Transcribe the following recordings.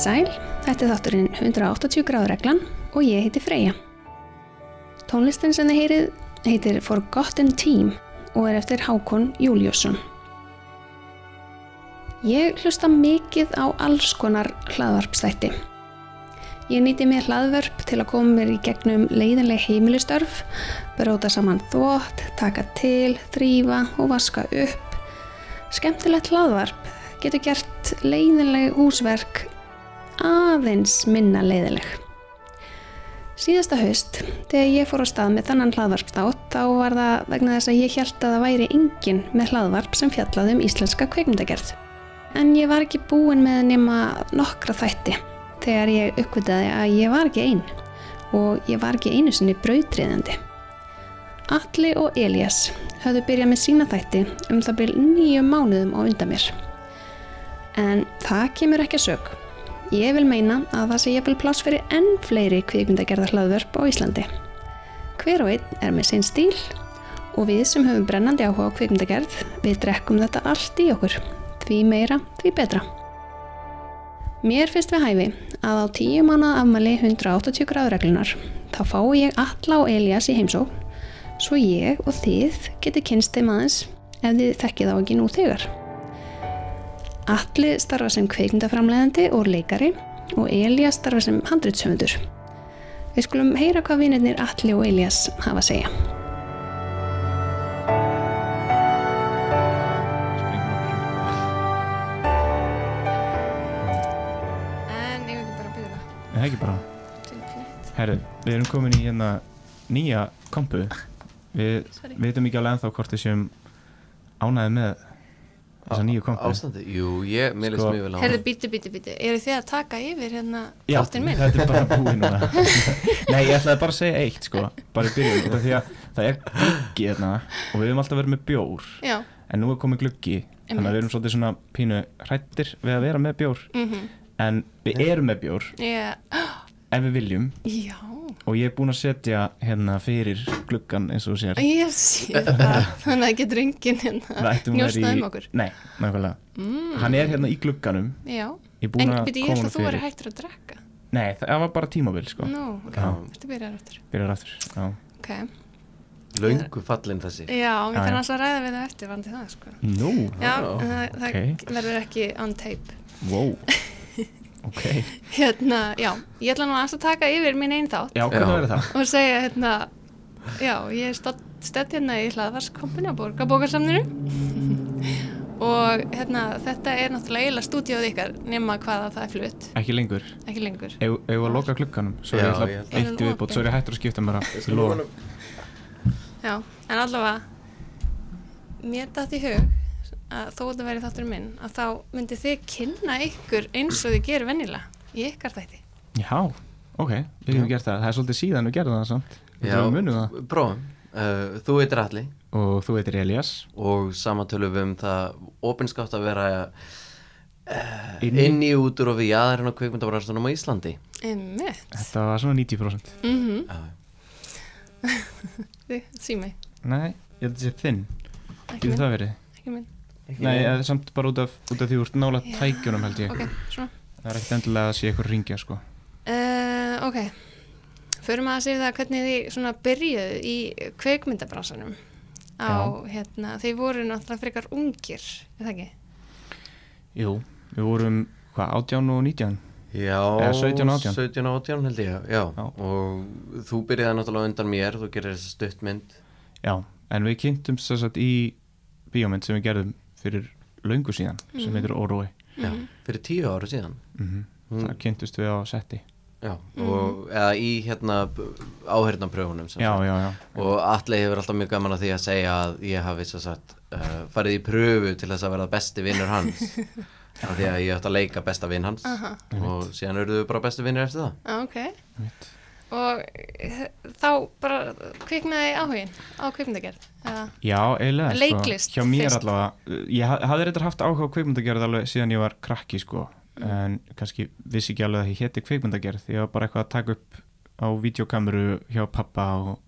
Komiði sæl, þetta er þátturinn 180 gráðreglan og ég heiti Freyja. Tónlistin sem þið heyrið heitir Forgotten Team og er eftir Hákon Júliusson. Ég hlusta mikið á alls konar hlaðvarpstætti. Ég nýti mér hlaðvörp til að koma mér í gegnum leiðinlega heimilistörf, bróta saman þvótt, taka til, þrýfa og vaska upp. Skemmtilegt hlaðvarp getur gert leiðinlega húsverk aðeins minna leiðileg. Síðasta haust, þegar ég fór á stað með þannan hlaðvarpstátt, þá var það vegna þess að ég held að það væri engin með hlaðvarp sem fjallaði um íslenska kveikmyndagerð. En ég var ekki búin með nema nokkra þætti þegar ég uppvitaði að ég var ekki einn og ég var ekki einu sinni brautriðandi. Alli og Elias höfðu byrjað með sína þætti um það byrj nýju mánuðum á undan mér. En það kemur ekki að sög. Ég vil meina að það sé ég vil pláss fyrir enn fleiri kvikmyndagerðar hlaðvörp á Íslandi. Hver og einn er með sinn stíl og við sem höfum brennandi áhuga á kvikmyndagerð, við drekkum þetta allt í okkur. Því meira, því betra. Mér finnst við hæfi að á tíu mannað afmæli 180 gráðreglunar þá fái ég alla og Elias í heimsó svo ég og þið geti kynst þeim aðeins ef þið þekkið á ekki nú þegar. Alli starfa sem kveikmyndaframleðandi og leikari og Elias starfa sem handrýtshöfundur. Við skulum heyra hvað vinirnir Alli og Elias hafa að segja. En ég ekki bara að byrja Það er ekki bara Herru, við erum komin í hérna nýja kompu Við Sorry. veitum ekki alveg ennþá hvort við séum ánæði með þessa nýju kompu Ástandi, jú, ég, mér leist Sko- mjög vel á Herðu, bíti, bíti, bíti. Eru þið að taka yfir hérna Já, þáttinn minn? þetta er bara búið núna. Nei, ég ætlaði bara að segja eitt sko bara í byrjun, því að það er gluggi hérna og við höfum alltaf verið með bjór. Já, en nú er komið gluggi þannig að við erum svolítið svona pínu hrættir við að vera með bjór. Mhm, en við erum með bjór. Ég, ef við viljum. Já, og ég er búinn að setja hérna fyrir gluggan eins og sér. Ég sé það, þannig að getur enginn hérna njóstað um okkur. Nei, nákvæmlega. Mm, Hann er hérna í glugganum. Já, Ég er búinn en að bíti, ég koma held að þú fyrir. hættur að drekka. Nei, það var bara tímabil sko. Nú, ok, byrjar aftur. Byrjar aftur Já, Ok, Löngu fallin þessi. Já, við þarfum alltaf að ræða við það eftir, vandi það, sko. Nú, Já, Já, en það, það ok. verður ekki on tape. wow Ok. Hérna, já, ég ætla nú að taka yfir minn einn þátt Já, og segja, hérna, já, ég er stödd hérna í hlaðvarskompinu á Borgarbókarsamninu og hérna, þetta er náttúrulega eiginlega stúdíóð ykkar nema hvaða það er flutt, Ekki lengur. Ekki lengur. Ef við að loka glugganum? Svo er ég að- eitt viðbót Svo er ég hættur að skipta mér að Já, en allavega, mér dætt í hug að þó þetta væri þáttur minn, að þá myndi þið kynna ykkur eins og þið gerir vennilega í ykkar þætti. Já, ok, við hefum gert það. Það er svolítið síðan við gerðum það samt. Við Já, það. prófum. Uh, Þú heitir Alli Og þú heitir Elias og samantölum við um það opinskátt að vera uh, Inn inn, í- í útur og við jaðarinn á kveikmyndabræðstunum á Íslandi. Einmitt. Þetta var svona 90% Mm Já, Þið, sími, Nei, ég held að þetta sé þinn. Ekki Getur það verið? ekki minn. Nei, eða samt bara út af, út af því úr nála Já. tækjunum held ég Ok, svona. Það er ekkert endilega að sé eitthvað ringja sko Uh, ok, förum að segja það hvernig þið svona byrjuðu í kveikmyndabransanum á, hérna, þið voru náttúrulega frekar ungir, er það ekki? Jú, við vorum, hvað, 18 og 19 Já, Eða 17 og 18. 17 og 18 held ég, já. Já. Og þú byrjaði náttúrulega undan mér, þú gerir þessi stuttmynd. Já, en við kynntumst þess að í bíómynd sem við gerðum fyrir löngu síðan sem heitir Órói Já, fyrir tíu ára síðan. mm Mm. Það kynntust við á setti Já, og eða í hérna áhörnapröfunum sem Já, já, já Og Atli hefur alltaf mjög gaman að því að segja að ég hafi svo sagt uh, farið í pröfu til þess að vera besti vinnur hans. Af því að ég ætti að leika besta vinn hans. Aha, Og síðan eruðu bara besti vinnur eftir það. ah, ok. Og eh, þá bara kviknaði áhugin á kvikmyndagerð? Já, eiginlega Leiklist sko, Hjá mér fyrst. allavega Ég ha- hafði reyndar haft áhuga á kveikmyndagerð alveg síðan ég var krakki sko en kannski vissi ekki alveg að ég héti kveikmyndagerð ég var bara eitthvað að taka upp á videokameru hjá pappa og,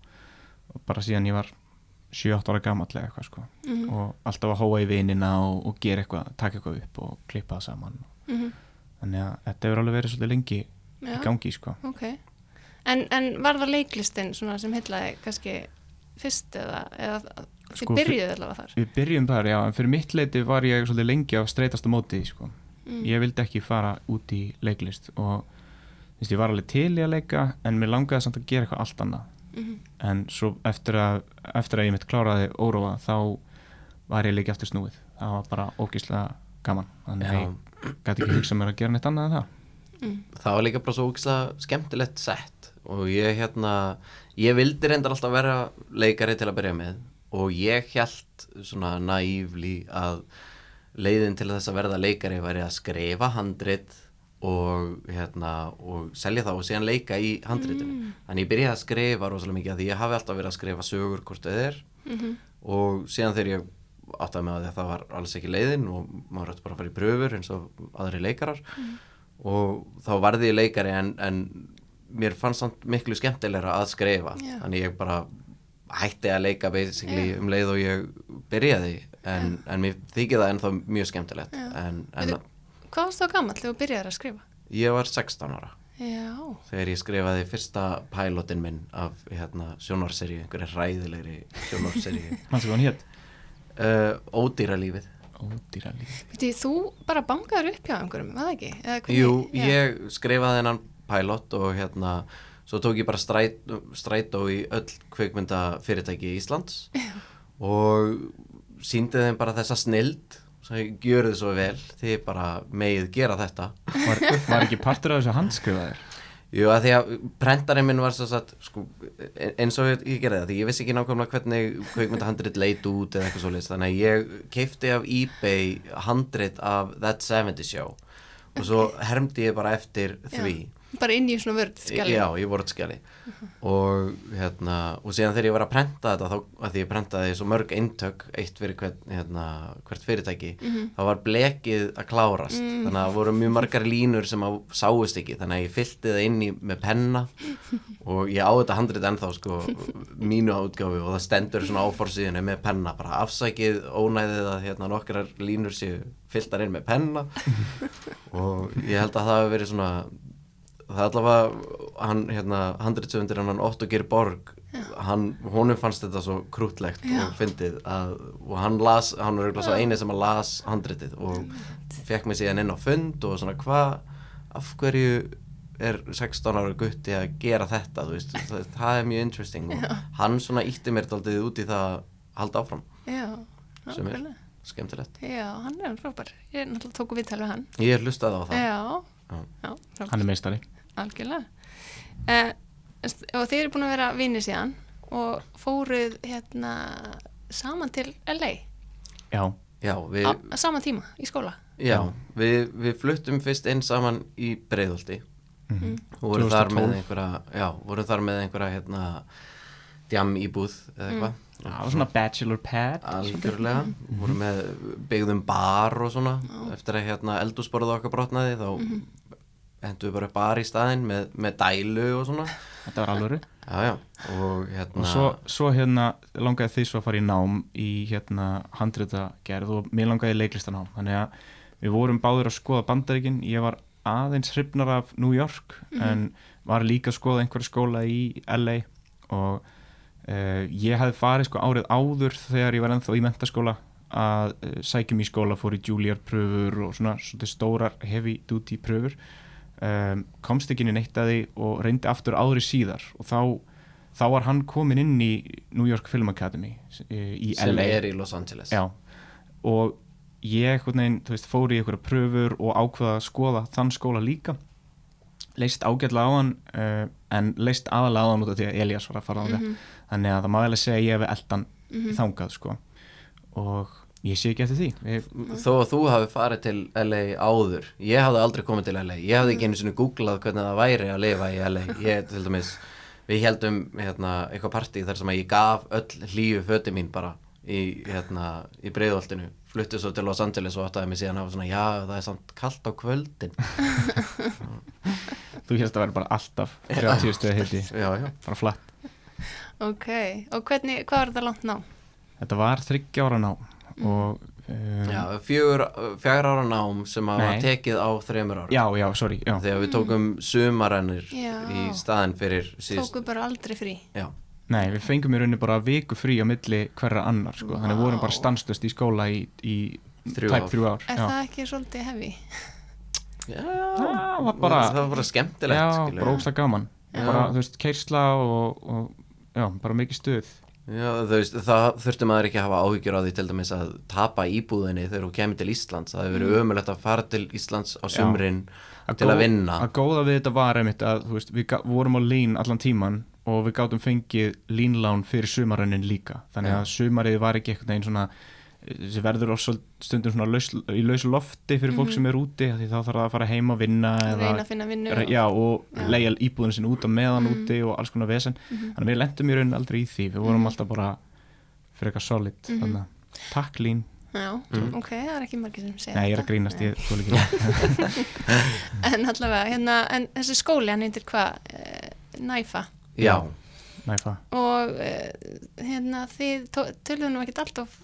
og bara síðan ég var 7-8 ára gamall eða eitthvað sko og alltaf að hóa í vinina og, og gera eitthvað, taka eitthvað upp og klippa það saman Mhm. þannig að þetta hefur alveg verið svolítið lengi Já, í gangi sko. ok. En, en var það leiklistin svona sem heitlaði kannski fyrst eða, eða þið Sko, byrjuðu allavega þar? við byrjum þar, já, en fyrir mitt leiti var ég svolítið lengi á streytasta móti sko. Mm. ég vildi ekki fara út í leiklist og ég var alveg til í að leika en mér langaði samt að gera eitthvað allt annað Mhm. en svo eftir að, eftir að ég mitt kláraði óróa þá var ég leiki aftur snúið það var bara ógíslega gaman þannig að ég gæti ekki hugsað mér að gera neitt annað en það það var líka bara svo ógislega skemmtilegt sett og ég hérna ég vildi reyndar alltaf vera leikari til að byrja með. Og ég held svona naívli að leiðin til þess að verða leikari væri að skrifa handrit og hérna og selja það og síðan leika í handritinu. Þannig ég byrjaði að skrifa rosalega mikið að því ég hafi alltaf verið að skrifa sögur hvort þau er. Mhm. og síðan þegar ég áttaði með að það var alls ekki leiðin og maður ætti bara að fara í pröfur eins og aðri leikarar. Og þá varði ég leikari en, en mér fannst samt miklu skemmtilegra að skrifa. Já. þannig ég bara hætti að leika basically Já. um leið og ég byrjaði. En, en mér þykir það ennþá mjög skemmtilegt. En, en Veitu- Hvað varst þá gammal þegar þú byrjaði að skrifa? ég var 16 ára. Já, þegar ég skrifaði fyrsta pilotin minn af hérna, sjónvarseríu, einhverju hræðilegri sjónvarseríu Manstu hvað hann hétt? uh, Ódýra lífið. Ódýra líf Veitu, þú bara bankaður upp hjá einhverjum, var það ekki? Jú, ég skrifaði hennan pilot og hérna svo tók ég bara stræt, strætó í öll kveikmynda fyrirtæki Íslands og síndi þeim bara þessa snild sem ég gjörði svo vel því bara megið gera þetta. Var, var ekki partur af þessu handskrifaðir? Jú, að því að prentarinn minn var svo satt, sko, eins og ég, gerði það því ég vissi ekki nákvæmlega hvernig kveikmyndahandrit leit út eða eitthvað svo þannig að ég keipti af eBay handrit af That 70 Show og svo hermdi ég bara eftir því Bara inn í svona vörð skjali. Já, í vortskjali. Og hérna, og síðan þegar ég var að prenta þetta þá, að því ég prentaði svo mörg eintök eitt fyrir hvern, hérna, hvert fyrirtæki þá var blekið að klárast. Þannig að það voru mjög margar línur sem að sáust ekki, þannig að ég fyllti það inn í með penna og ég á þetta handrit ennþá sko, mínu átgáfi og það stendur svona áforsíðinu með penna, bara afsækið ónæðið að hérna nokkrar línur séu fylltar inn með penna. Og ég held að það hafi verið svona það er allavega hann, hérna, handritsöfundir hann Otto Geir Borg hann, honum fannst þetta svo krútlegt og fyndið að, og hann las, hann var eiginlega svo eini sem að las handritið og fekk mig síðan inn á fund og svona hvað af hverju er 16 ára gutti að gera þetta? Veist, það, það er mjög interesting og hann svona ítti mér daldið út í það að halda áfram. Já, sem er skemmtilegt. Já, hann er frábær. Ég náttúrulega tóku viðtal við hann. Ég hlustaði á það. Já, Já. já, Hann er meistari Algjörlega. Eh, Og þið eru búin að vera vinir síðan og fóruð hérna saman til LA Já, já, við, á, saman tíma í skóla. Já, við, við fluttum fyrst inn saman í Breiðholti. Mhm. og vorum þar 2012. með einhverja já, vorum þar með einhverja hérna djam íbúð eða eitthvað. Það var svona bachelor pad. Algjörlega, vorum með byggðum bar og svona eftir að hérna eldúsborða okkar brotnaði þá hendum við bara bar í staðinn með, með dælu og svona. Þetta var alvöru. Já, já, og hérna Og svo, svo hérna langaði þið svo að fara í nám í hérna handritagerð og mér langaði í leiklistanám þannig að við vorum báður að skoða bandaríkin. Ég var aðeins hrifnar af New York en var líka að skoða einhverja skóla í LA og uh, ég hefði farið sko árið áður þegar ég var ennþá í mentaskóla að uh, sækjum í skóla fór í Juilliard pröfur og svona, svona stórar heavy duty pröfur um, komst ekki inn í neitt að því og reyndi aftur ári síðar. Og þá þá var hann komin inn í New York Film Academy í sem LA er í Los Angeles. Já, og ég þú veist, fór í einhverja pröfur og ákveða að skoða þann skóla líka. Leist ágætlega á hann uh, en leist aðalega á hann út af því að Elias var að fara á það þannig að það má vel að segja ég hefði eldan þangað sko. Og ég sé ekki eftir því. Ég, þó að þú hafi farið til LA áður. Ég hafði aldrei komið til LA ég hafði ekki einu sinni googlað hvernig það væri að lifa í LA ég til dæmis við heldum hérna, eitthvað partí þar sem að ég gaf öll hlýju föti mín bara í, hérna, í breiðoltinu fluttið svo til Los Angeles og áttaði mig síðan að svona, já það er samt kallt á kvöldin. Þú hérst að vera bara alltaf 30 stöði heiti, já, já, bara flatt. Ok, og hvernig, hvað var þetta langt ná? Þetta var þryggjára ná og um, Já, fjögur, fjögur ára nám sem að var tekið á þremur ára já, já, sorry já. þegar við tókum sumarennir Já. í staðin fyrir síðust tóku bara aldrei frí Já, Nei, við fengum í rauninni bara viku frí á milli hverra annar sko. þannig við vorum bara stanslust í skóla í, í Þrjú tæp ár. þrjú ár er já. það ekki svolítið hefi? já, það var bara það var bara skemmtilegt já, bara ógsta gaman Já. bara, þú veist, keirsla og, og já, bara mikið stuð Já, veist, það þurfti maður ekki að hafa áhyggjur á því til dæmis að tapa íbúðinni þegar þú kemur til Íslands. Það hefur verið ömulegt að fara til Íslands á sumrin til að gó- vinna. að góða við þetta var einmitt að veist, við vorum á lín allan tíman og við gátum fengið línlán fyrir sumarönnin líka. Þannig að sumarið var ekki eitthvað einn svona sem verður oss stundum svona laus, í lausu lofti fyrir fólk sem er úti af því þá þarf það að fara heim að vinna eða, reyna að finna vinnu já, og Já. leia íbúðinu sinni út á meðan úti og alls konar vesen. Þannig að við lendum í rauninni aldrei í því. Við vorum alltaf bara fyrir eitthvað solid þannig að takk lín. Já, Mm. ok, það er ekki margir sem segja Nei, ég er að þetta. grínast, ég þú líka en allavega, hérna, en þessi skóli hann heitir hvað, e, Næfa? Já, Næfa. Og e, hérna þið töluðu nú ekkert alltaf eh,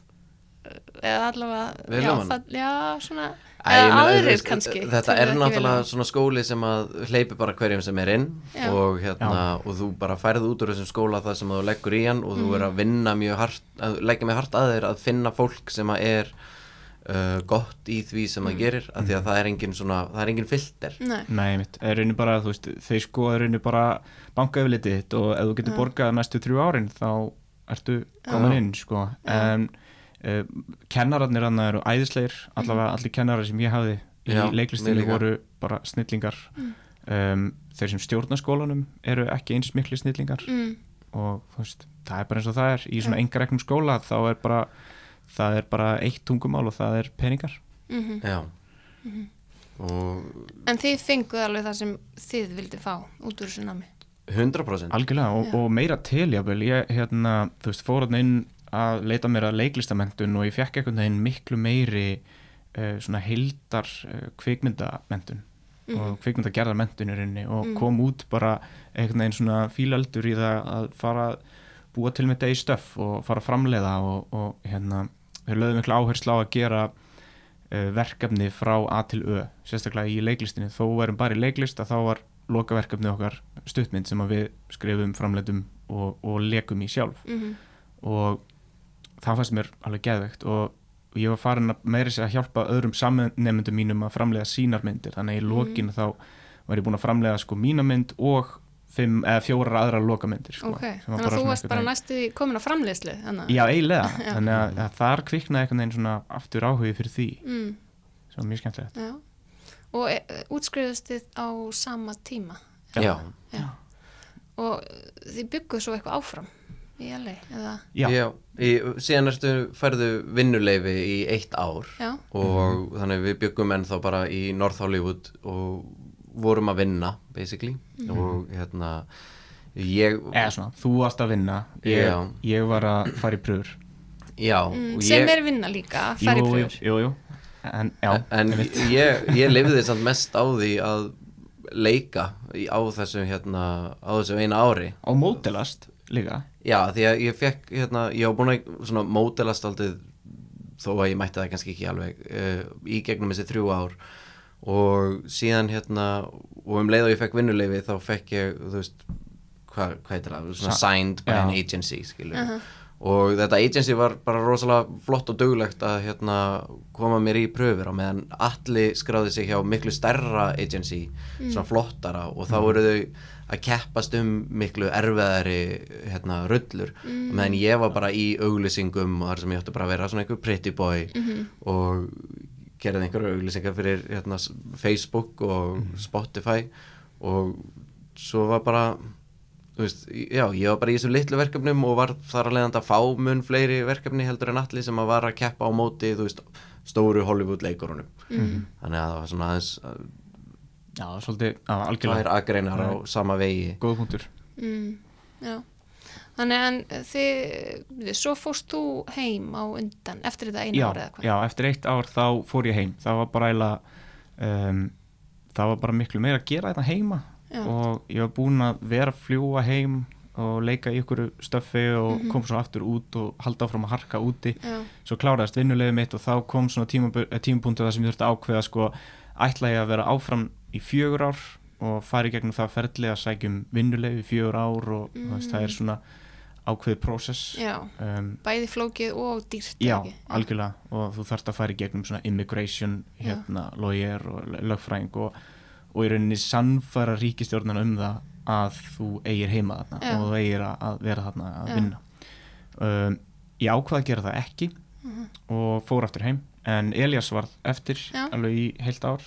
eða allavega já, um það, já, svona Æ, eða þú aðrir veist, kannski Þetta er um náttúrulega svona skóli sem að hleypi bara hverjum sem er inn og, hérna, og þú bara færið út úr þessum skóla það sem þú leggur í hann og þú er að vinna mjög hart, að leggja mjög hart að þér að finna fólk sem að er uh, gott í því sem það gerir af því að það er engin svona, það er engin filter. Nei, Nei, mitt, er rauninni bara, veist, þeir skoða rauninni bara banka yfirlitið þitt og ef þú getur borgað næstu þrjú árin þá ertu komin inn, sko. En uh, kennararnir hann eru æðisleir, allavega allir kennarar sem ég hafði í Já, líka. voru bara snillingar. Um, þeir sem stjórna skólanum eru ekki eins mikli snillingar. Mm, og veist, það er bara eins og það er. Í svona engareknum skóla þá er bara það er bara eitt tungumál og það er peningar. Mhm. Já. Og En þið fenguð alveg það sem þið vildi fá út úr þessu námi? 100% Algjörlega og, og meira til jáfnvel, ég hérna, þú veist, fór hann inn að leita mér að leiklistamentun og ég fekk einhvern veginn miklu meiri uh, svona heildar uh, kvikmyndamentun og kvikmyndagerðarmentun í rauninni og kom út bara einhvern veginn svona fílaldur í það að fara að búa til með degi stöff og fara að framleiða og, og hérna, þau lögðu miklu áherslu á að gera uh, verkefni frá A til Ö sérstaklega í leiklistinni, þó erum bara í leiklist að þá var lokaverkefni okkar stuttmynd sem við skrifum, framleitum og, og lekum í sjálf. Mhm. og það fannst mér alveg geðvegt og ég var farin að meira sér að hjálpa öðrum samnefndum mínum að framleiða sínar myndir. Þannig að í lokin þá var ég búin að framleiða sko mína mynd og fimm eða fjórar aðra lokamyndir sko, Ok, sem var þannig að þú varst bara næstu komin á framleiðslu þannig. Já, eiginlega, þannig að, að þar kviknaði einhvern veginn svona aftur áhugi fyrir því. Mm, sem var mjög skemmtilegt. Já. Og e, útskriðust þið á sama tíma? Já, Já. Og þið bygguðu svo eitthvað áfram í LA eða? Já, Já. Í, síðan ertu færðu vinnuleifi í eitt ár Já, og þannig við byggum ennþá bara í North Hollywood og vorum að vinna basically. Og hérna ég, eða svona, þú varst að vinna. Ég, ég var að fara í pröfur já mm, sem ég, er vinna líka fari jú, pröfur jú, jú, en já, en ég, ég lifði samt mest á því að leika í, á þessu hérna á þessu eina ári. Á mótelast líka já því að ég fekk hérna ég var búin að svona mótelast aldrei þó að ég mætti það kannski ekki alveg uh, í gegnum þessi þrjú ár. Og síðan hérna og um leið og ég fekk vinnuleifi þá fekk ég þú veist hvað hva heitir það, svona signed by Já. an agency skilur og þetta agency var bara rosalega flott og duglegt að hérna koma mér í pröfur á meðan allir skráði sig hjá miklu stærra agency svona flottara og þá voru þau að keppast um miklu erfiðari hérna rullur. Og meðan ég var bara í auglýsingum og þar sem ég átti bara að vera svona einhver pretty boy og gerði einhverju auglýsingar fyrir hérna, Facebook og Spotify og svo var bara þú veist, já, ég var bara í þessum litlu verkefnum og var þar að leiðandi að fá mun fleiri verkefni heldur en allir sem að var að keppa á móti, þú veist, stóru Hollywood leikurunum þannig að það var svona aðeins já, svolítið, já, tvær algjörlega agreinar á sama vegi. Góð punktur. Mm, Já. Þannig en þið, þið, svo fórst þú heim á undan eftir þetta einu ári eða hvað? já, eftir eitt ár þá fór ég heim. Það var bara eiginlega um, það var bara miklu meira að gera þetta heima. Já. og ég var búinn að vera að fljúa heim og leika í ykkur stöffi og Mhm. kom svo aftur út og halda áfram að harka úti. Já, svo kláraðist vinnulegu mitt og þá kom svona tímapunktu það sem ég þurfti að ákveða sko, ætla ég að vera áfram í fjögur ár og fara í gegnum það ferli að sækjum vinnulegu í fjögur ár og mm. veist, það er svona ákveðið prósess um, bæði flókið og dýrt já, ekki? algjörlega og þú þarft að fara í gegnum svona immigration hérna, lawyer og lögfræðing og, og í rauninni sannfæra ríkistjórnana um það að þú eigir heima þarna Já. og þú eigir að- vera þarna að Já. vinna um, ég ákvað að gera það ekki og fór aftur heim en Elias var eftir. Já. alveg í heilt ár?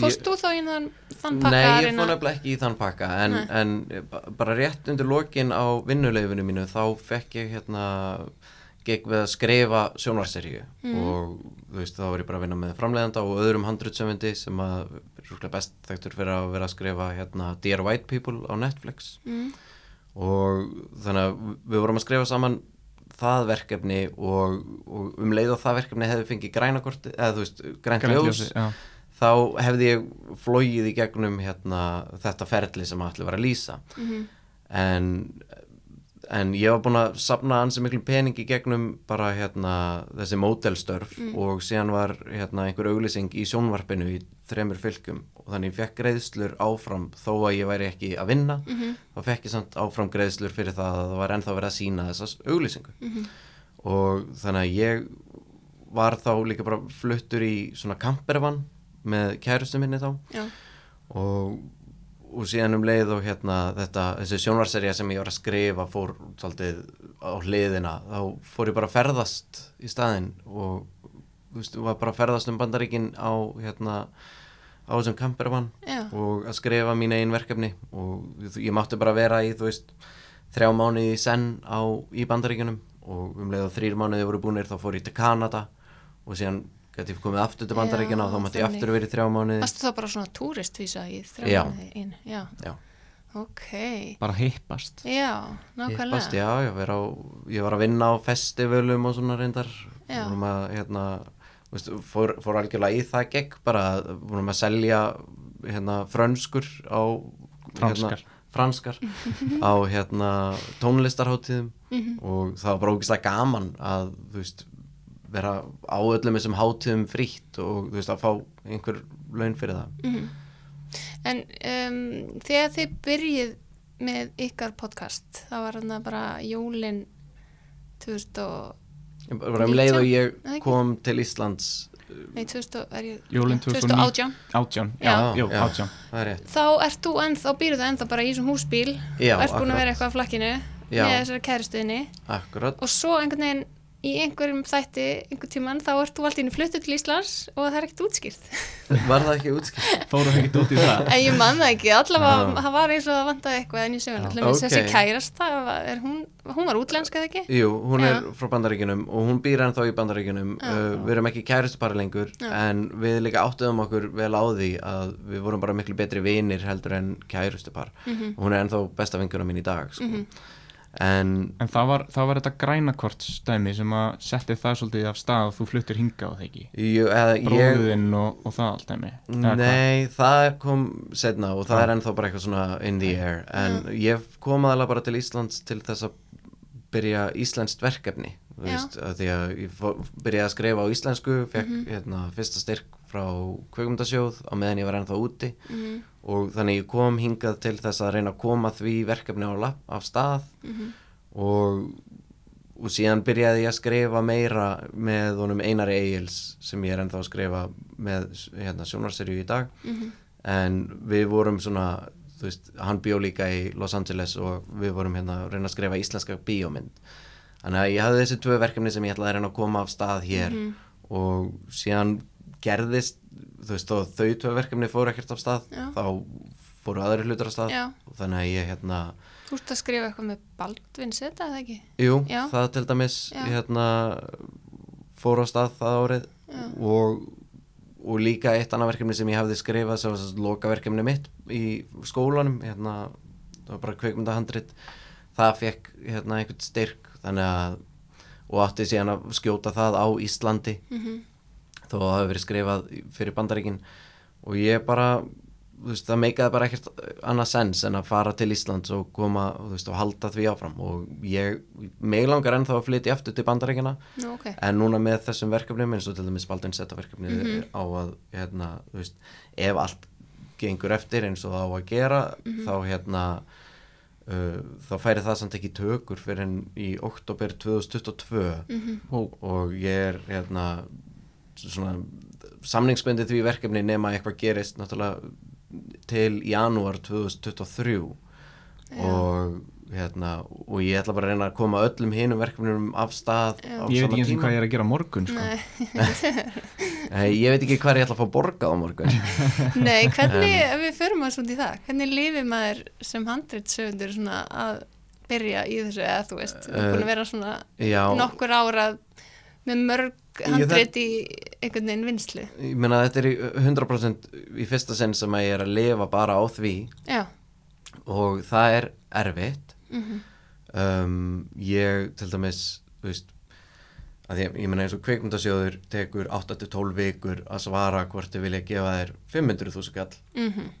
Fórst þú þá í þann, þann pakka Nei, ég fór nefnilega ekki í þann pakka en, en ba- bara rétt undir lokin á vinnuleifinu mínu þá fekk ég hérna gegn við að skrifa sjónvarseríu Mhm. og þú veist þá var ég bara að vinna með framleiðanda og öðrum handrutsöfundi sem að rúklega best þekktur fyrir að vera að skrifa hérna Dear White People á Netflix Mm, og þannig að við vorum að skrifa saman það verkefni og, og um leið og það verkefni hefði fengið grænakorti eða þú veist, grænt ljós þá hefði ég flóið í gegnum hérna, þetta ferli sem allir var að lýsa. Mhm, en, en ég var búin að sapna ansi miklu pening í gegnum bara hérna, þessi mótelstörf og síðan var hérna, einhver auglýsing í sjónvarpinu í þremur fylgjum. Og þannig fekk greiðslur áfram þó að ég væri ekki að vinna mhm, þá fekk ég samt áfram greiðslur fyrir það að það var ennþá verið að sína þessas auglýsingu. Mhm, og þannig að ég var þá líka bara fluttur í svona kampervan með kærustu minni þá. Já, og, og síðan um leið og hérna þetta, þessi sjónvarserja sem ég var að skrifa fór svolítið á hliðina þá fór ég bara að ferðast í staðinn og veist, var bara að ferðast um bandaríkin á hérna á þessum kampervan já, og að skrifa mín einn verkefni og ég mátti bara vera í þú veist þrjá mánuði í senn á, í bandaríkunum og um leið og þrýr mánuði voru búinir þá fór ég til Kanada og síðan gæti ég komið aftur til bandaríkina og þá mátti ég aftur verið í þrjá mánuði Varstu þá bara svona túristvísa í Já. þrjá mánuði inn? Já. Já. Ok. bara hippast Já, nákvæmlega. Hittast, já, já, vera á, ég var að vinna á festivalum og svona reyndar Já. vorum að, hérna veist, fór, fór algjörlega í það gegn bara, vorum að selja hérna, frönskur á Franskar. hérna, franskar á hérna tónlistarháttíðum Mhm. og það var bara ógeðslega gaman að þú veist vera á öllum þessum hátíðum frítt og þú veist að fá einhver laun fyrir það Mhm. En um, þegar þið byrjið með ykkar podcast, það var þarna bara jólin 2000 og, bara um leið og ég kom til Íslands nei 2000, er ég, Jólin 2018, átján, Já. já, Já. er rétt. Þá ert þú ennþá, býrðu það ennþá bara í þessum húsbíl, Já, ert búin að vera eitthvað á flakkinu Já. með þessari kæristuðinni og svo einhvern veginn í einhverjum þætti, einhvern tíman, þá ert þú alltaf inn fluttu til Íslands og það er ekkert útskýrt. var það ekki útskilt fóru það ekki út í það En ég man það ekki, allavega, það var eins og það vantaði eitthvað en ég Já. alltaf með þessi Ok. kærast, það var, er hún, hún var útlenska eða ekki? Jú, hún er Já. frá bandaríkjunum og hún býr ennþá í bandaríkjunum Já. uh, við erum ekki kæristupari lengur Já. en við líka áttuðum okkur vel á því að við vorum bara miklu betri vinir heldur en kæristupar Mhm. og hún er ennþá besta vinkuna mín í dag sko. En en það var, það var þetta grænakort stæmi sem að setti það svolítið af stað og þú fluttir hinga á það ekki jú, eða, ég, bróðin og, og það allt dæmi? Nei, það kom setna og það Já. er ennþá bara eitthvað svona in the air en ég kom aðalega bara til Íslands til þess að byrja íslenskt verkefni þú veist, að því að ég fó, byrjaði að skrifa á íslensku fekk Mhm. hérna, fyrsta styrk frá kveikumdasjóð á meðan ég var ennþá úti. Mhm, og þannig ég kom hingað til þess að reyna að koma því verkefni á, lab- af stað. Mhm, og, og síðan byrjaði ég að skrifa meira með honum Einari Egils sem ég er ennþá að skrifa með hérna, sjónarserju í dag. Mhm, en við vorum svona þú veist, hann bjó líka í Los Angeles og við vorum hérna að reyna að skrifa íslenska bíómynd. Þannig að ég hafði þessi tvö verkefni sem ég ætlaði að reyna að koma af stað hér. Mhm. og síðan gerðist þú veist, þau tvö verkefni fóru ekkert af stað Já. þá fóru aðri hlutur af stað Já. og þannig að ég hérna Þú ert að skrifa eitthvað með Baldvin Seta, eða ekki? jú, Já. það til dæmis Já. hérna fóru á stað það árið og, og líka eitt annað verkefni sem ég hafði skrifað sem var þess að loka verkefni mitt í skólanum hérna, það var bara kveikmyndahandrit það fekk hérna einhvern styrk þannig að og átti síðan að skjóta það á Íslandi Mhm, þó að það hafi verið skrifað fyrir bandaríkin og ég bara þú veist, það meikaði bara ekkert annað sens en að fara til Íslands og koma þú veist, og halda því áfram og ég, mig langar ennþá að flytja aftur til bandaríkjana Nú, ok. en núna með þessum verkefnum eins og til dæmis Baldwin setta verkefni Mhm. á að hérna, þú veist, ef allt gengur eftir eins og það á að gera Mhm. þá hérna uh, þá færi það samt ekki tökur fyrir en í oktober 2022 Mhm. Wow. og ég er hérna svona samningsbundið því verkefni nema eitthvað gerist náttúrulega til janúar 2023 Já. og hérna og ég ætla bara að reyna að koma öllum hinum verkefnum af stað á Ég veit ekki eins og tíma. hvað ég er að gera morgun sko. Ég veit ekki hvað ég ætla að fá borgað á morgun nei, hvernig, ef við förum að svona í það, hvernig lifir maður sem handritsöfundur svona að byrja í þessu, eða þú veist, við erum búin að vera svona Já, nokkur ára með mörg handrit í einhvern veginn vinslu. ég meina þetta er í 100% í fyrsta sinn sem að ég er að lifa bara á því. Já, og það er erfitt. Mhm, um, ég til dæmis veist ég, ég meina eins og kveikmyndasjóður tekur 8-12 vikur að svara hvort þið vilja gefa þér 500.000 kall. Mhm,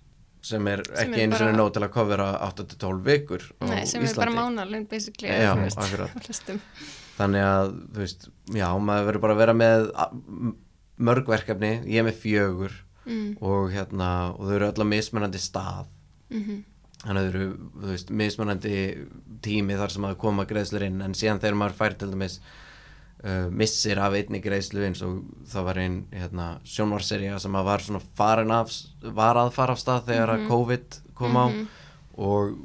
sem er Sem ekki er einu bara- sinni nóg til að kofera 8-12 vikur nei, sem er Íslandi. bara mánalinn basically, Já, veist, þannig að þú veist, já, maður verður bara að vera með a- m- mörg verkefni ég er með fjögur Mm, og hérna, og þau eru á mismunandi stað. Mhm, þannig að þau eru, veist, mismunandi tími þar sem að koma greiðslur inn en síðan þegar maður fær til dæmis uh, missir af einni greiðslu eins og það var einn hérna, sjónvarserja sem að var svona farin af var að fara af stað þegar að COVID kom á. Mhm. og,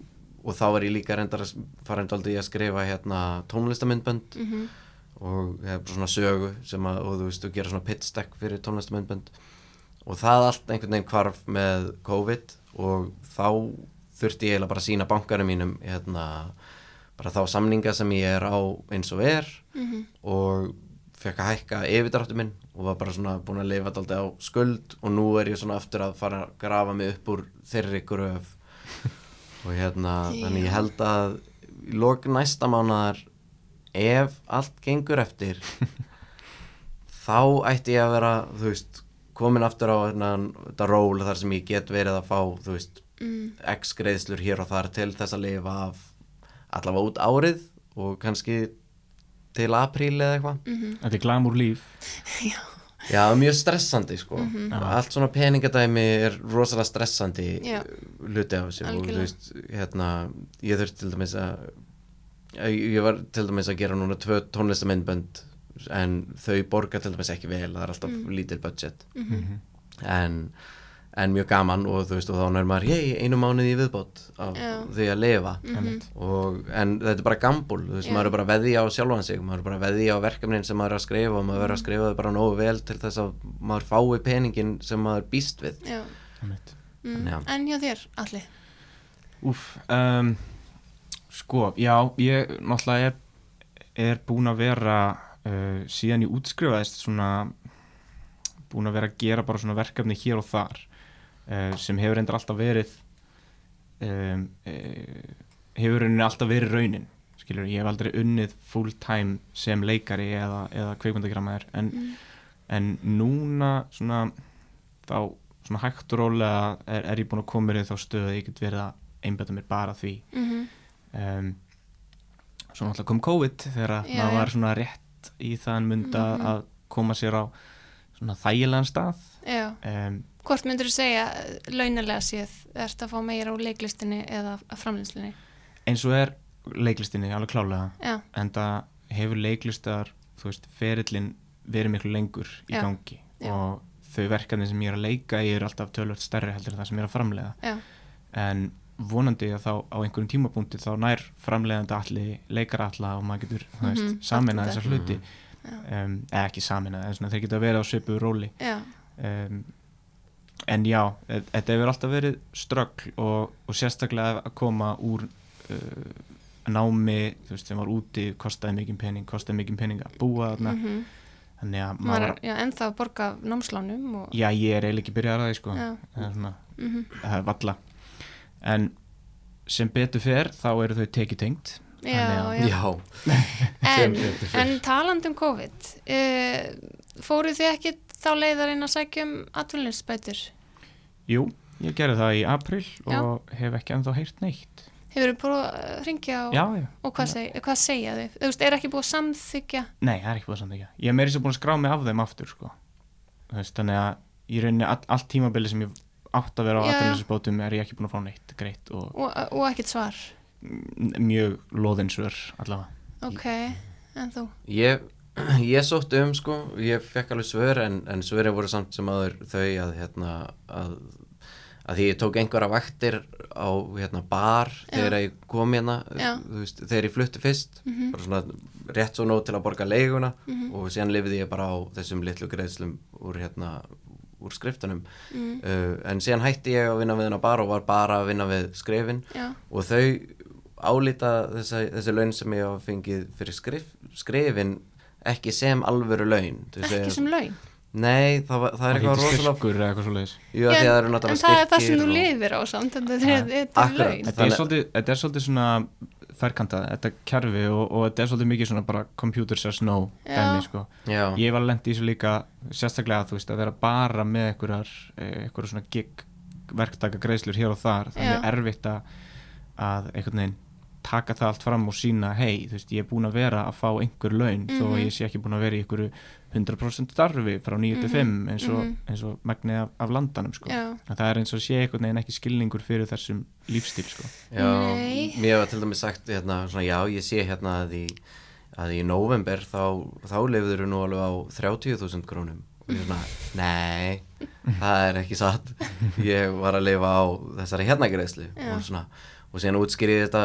og þá var ég líka reyndar að farin daldi að skrifa hérna tónlistamindbönd mhm, og það er bara svona sögu sem að, og þú veist, þú gera svona pitch deck fyrir tónlistamöndbönd og það allt einhvern veginn hvarf með COVID og þá þurfti ég eiginlega bara að sína bankarum mínum hérna, bara þá samninga sem ég er á eins og er mhm, og fekk að hækka yfirdráttu minn og var bara svona búin að lifa daldi á skuld og nú er ég svona aftur að fara að grafa mig upp úr þeirri gröf. Og hérna Já. þannig ég held að í lok næsta mánaðar ef allt gengur eftir þá ætti ég að vera þú veist, komin aftur á hérna, þetta ról þar sem ég get verið að fá þú veist, mm, x greiðslur hér og þar til þess að lifa af allavega út árið og kannski til apríl eða eitthvað. Mhm, Þetta er glamúr líf. Já, mjög stressandi sko. Allt svona peningadæmi er rosalega stressandi Já. hluti af þessu og þú veist, hérna ég þurfti til dæmis að ég var til dæmis að gera núna tvö tónlistamindbönd en þau borga til dæmis ekki vel það er alltaf lítil budget. Mhm, en, en mjög gaman og þú veist og þá nær maður, hei, einu mánuði í viðbót af Já. því að lifa. Mhm, og, en þetta er bara gambul þú veist, Já. maður er bara veðja á sjálfan sig maður er bara veðja á verkefnin sem maður er að skrifa og maður er að skrifa þau bara nógu vel til þess að maður fái peningin sem maður býst við. Já, mm, Já. en hjá þér, allir, Úf, um, sko, já, ég náttúrulega er, er búin að vera uh, síðan ég útskrifaðist svona búin að vera að gera bara svona verkefni hér og þar uh, sem hefur endur alltaf verið um, uh, hefur rauninni alltaf verið raunin skilur, ég hef aldrei unnið full time sem leikari eða, eða kveikmyndagrammaður en, mm, en núna svona þá svona hægt og rólega er, er ég búin að koma mér í þá stöðu að ég get verið að einbæta mér bara því. Mhm, um, svo náttúrulega kom COVID þegar maður já. var svona rétt í þann mynd að Mhm. að koma sér á svona þægilegan stað. Já, um, hvort myndur þú segja launalega séð, ert að fá meira úr leiklistinni eða framlýnslinni, eins og er leiklistinni alveg klálega já, en það hefur leiklistar þú veist, ferillin verið miklu lengur í Já, gangi. Já. og þau verkefni sem ég er að leika í eru alltaf tölvöld stærri heldur en það sem ég er að framlega en vonandi að þá á einhverjum tímapunkti þá nær framleiðandi allir leikar alla og maður getur mm -hmm, samina allt þessar hluti. Já, um, eða ekki en svona, þeir geta verið á svipu róli. Um, en já, e- þetta hefur alltaf verið ströggl og, og sérstaklega að koma úr uh, námi, þú veist, sem var úti kostaði mikið pening, kostaði mikið pening að búa þarna, mhm, þannig að maður maður, er já, ennþá að borga námslánum og, já, ég er eiginlega ekki byrjað að það, sko, Já. það er svona mhm, það er valla en sem betur fer þá eru þau tekjutengt já, Þannig já, Já, en, sem betur fer. en talandi um COVID uh, fóruð þið ekki þá leiðar inn að sækja um atvinninsbætur? jú, ég gerði það í april Já. og hef ekki ennþá heyrt neitt Hefur þú búið að ringja og, já, já, og hvað, seg, hvað segja þau? Þú veist, er ekki búið að samþykja? nei, það er ekki búið að samþykja ég er meiri sem búin að skrá mig af þeim aftur sko. Veist, þannig að í rauninni all, allt tímabili sem ég átt að vera á Já. atvinninsbótum er ég ekki búin að fá neitt greitt og Og, og ekkert svar? mjög loðinsvör allavega Ok, en þú? Ég, ég sótt um sko, ég fekk alveg svör en, en svörin voru samt sem aður þau að hérna að, að því ég tók einhverja vaktir á hérna bar þegar ég kom hérna Já. veist, þegar ég flutti fyrst Mhm. bara svona rétt svo nóg til að borga leiguna og síðan lifði ég bara á þessum litlu greiðslum úr hérna úr skriftunum Mm. uh, en síðan hætti ég að vinna við hennar bar og var bara að vinna við skrifin Já, og þau álíta þessi, þessi laun sem ég hafa fengið fyrir skrif, skrifin ekki sem alvöru laun ekki sem laun? Nei, það, var, það er eitthvað rosalega styrkur eða eitthvað svo leiðis en það er það sem þú lifir á samt, þetta er, er laun. Þetta er, svolítið, er svona ferkantað, þetta kerfi og, og þetta er svolítið mikið svona bara computer says no dæmi sko. Ég var lent í þessu líka sérstaklega þú veist að vera bara með einhverjar, eh, einhverjar svona gig verktaka greiðslur hér og þar þannig er erfitt að, að einhvern veginn taka það allt fram og sína hei, þú veist, ég er búin að vera að fá einhver laun þó Mhm. að ég sé ekki búin að vera í einhverju 100% starfi frá 9 til 5 eins og, mhm. eins og megnið af, af landanum sko. Það er eins og sé einhvern veginn ekki skilningur fyrir þessum lífstíl sko. já Nei. mér var til dæmis sagt hérna, svona, já, ég sé hérna að í, að í november þá, þá lifður nú alveg á 30.000 krónum og ég er svona, nei það er ekki satt ég var að lifa á þessari hérna greiðslu Já. og svona og síðan útskýrið þetta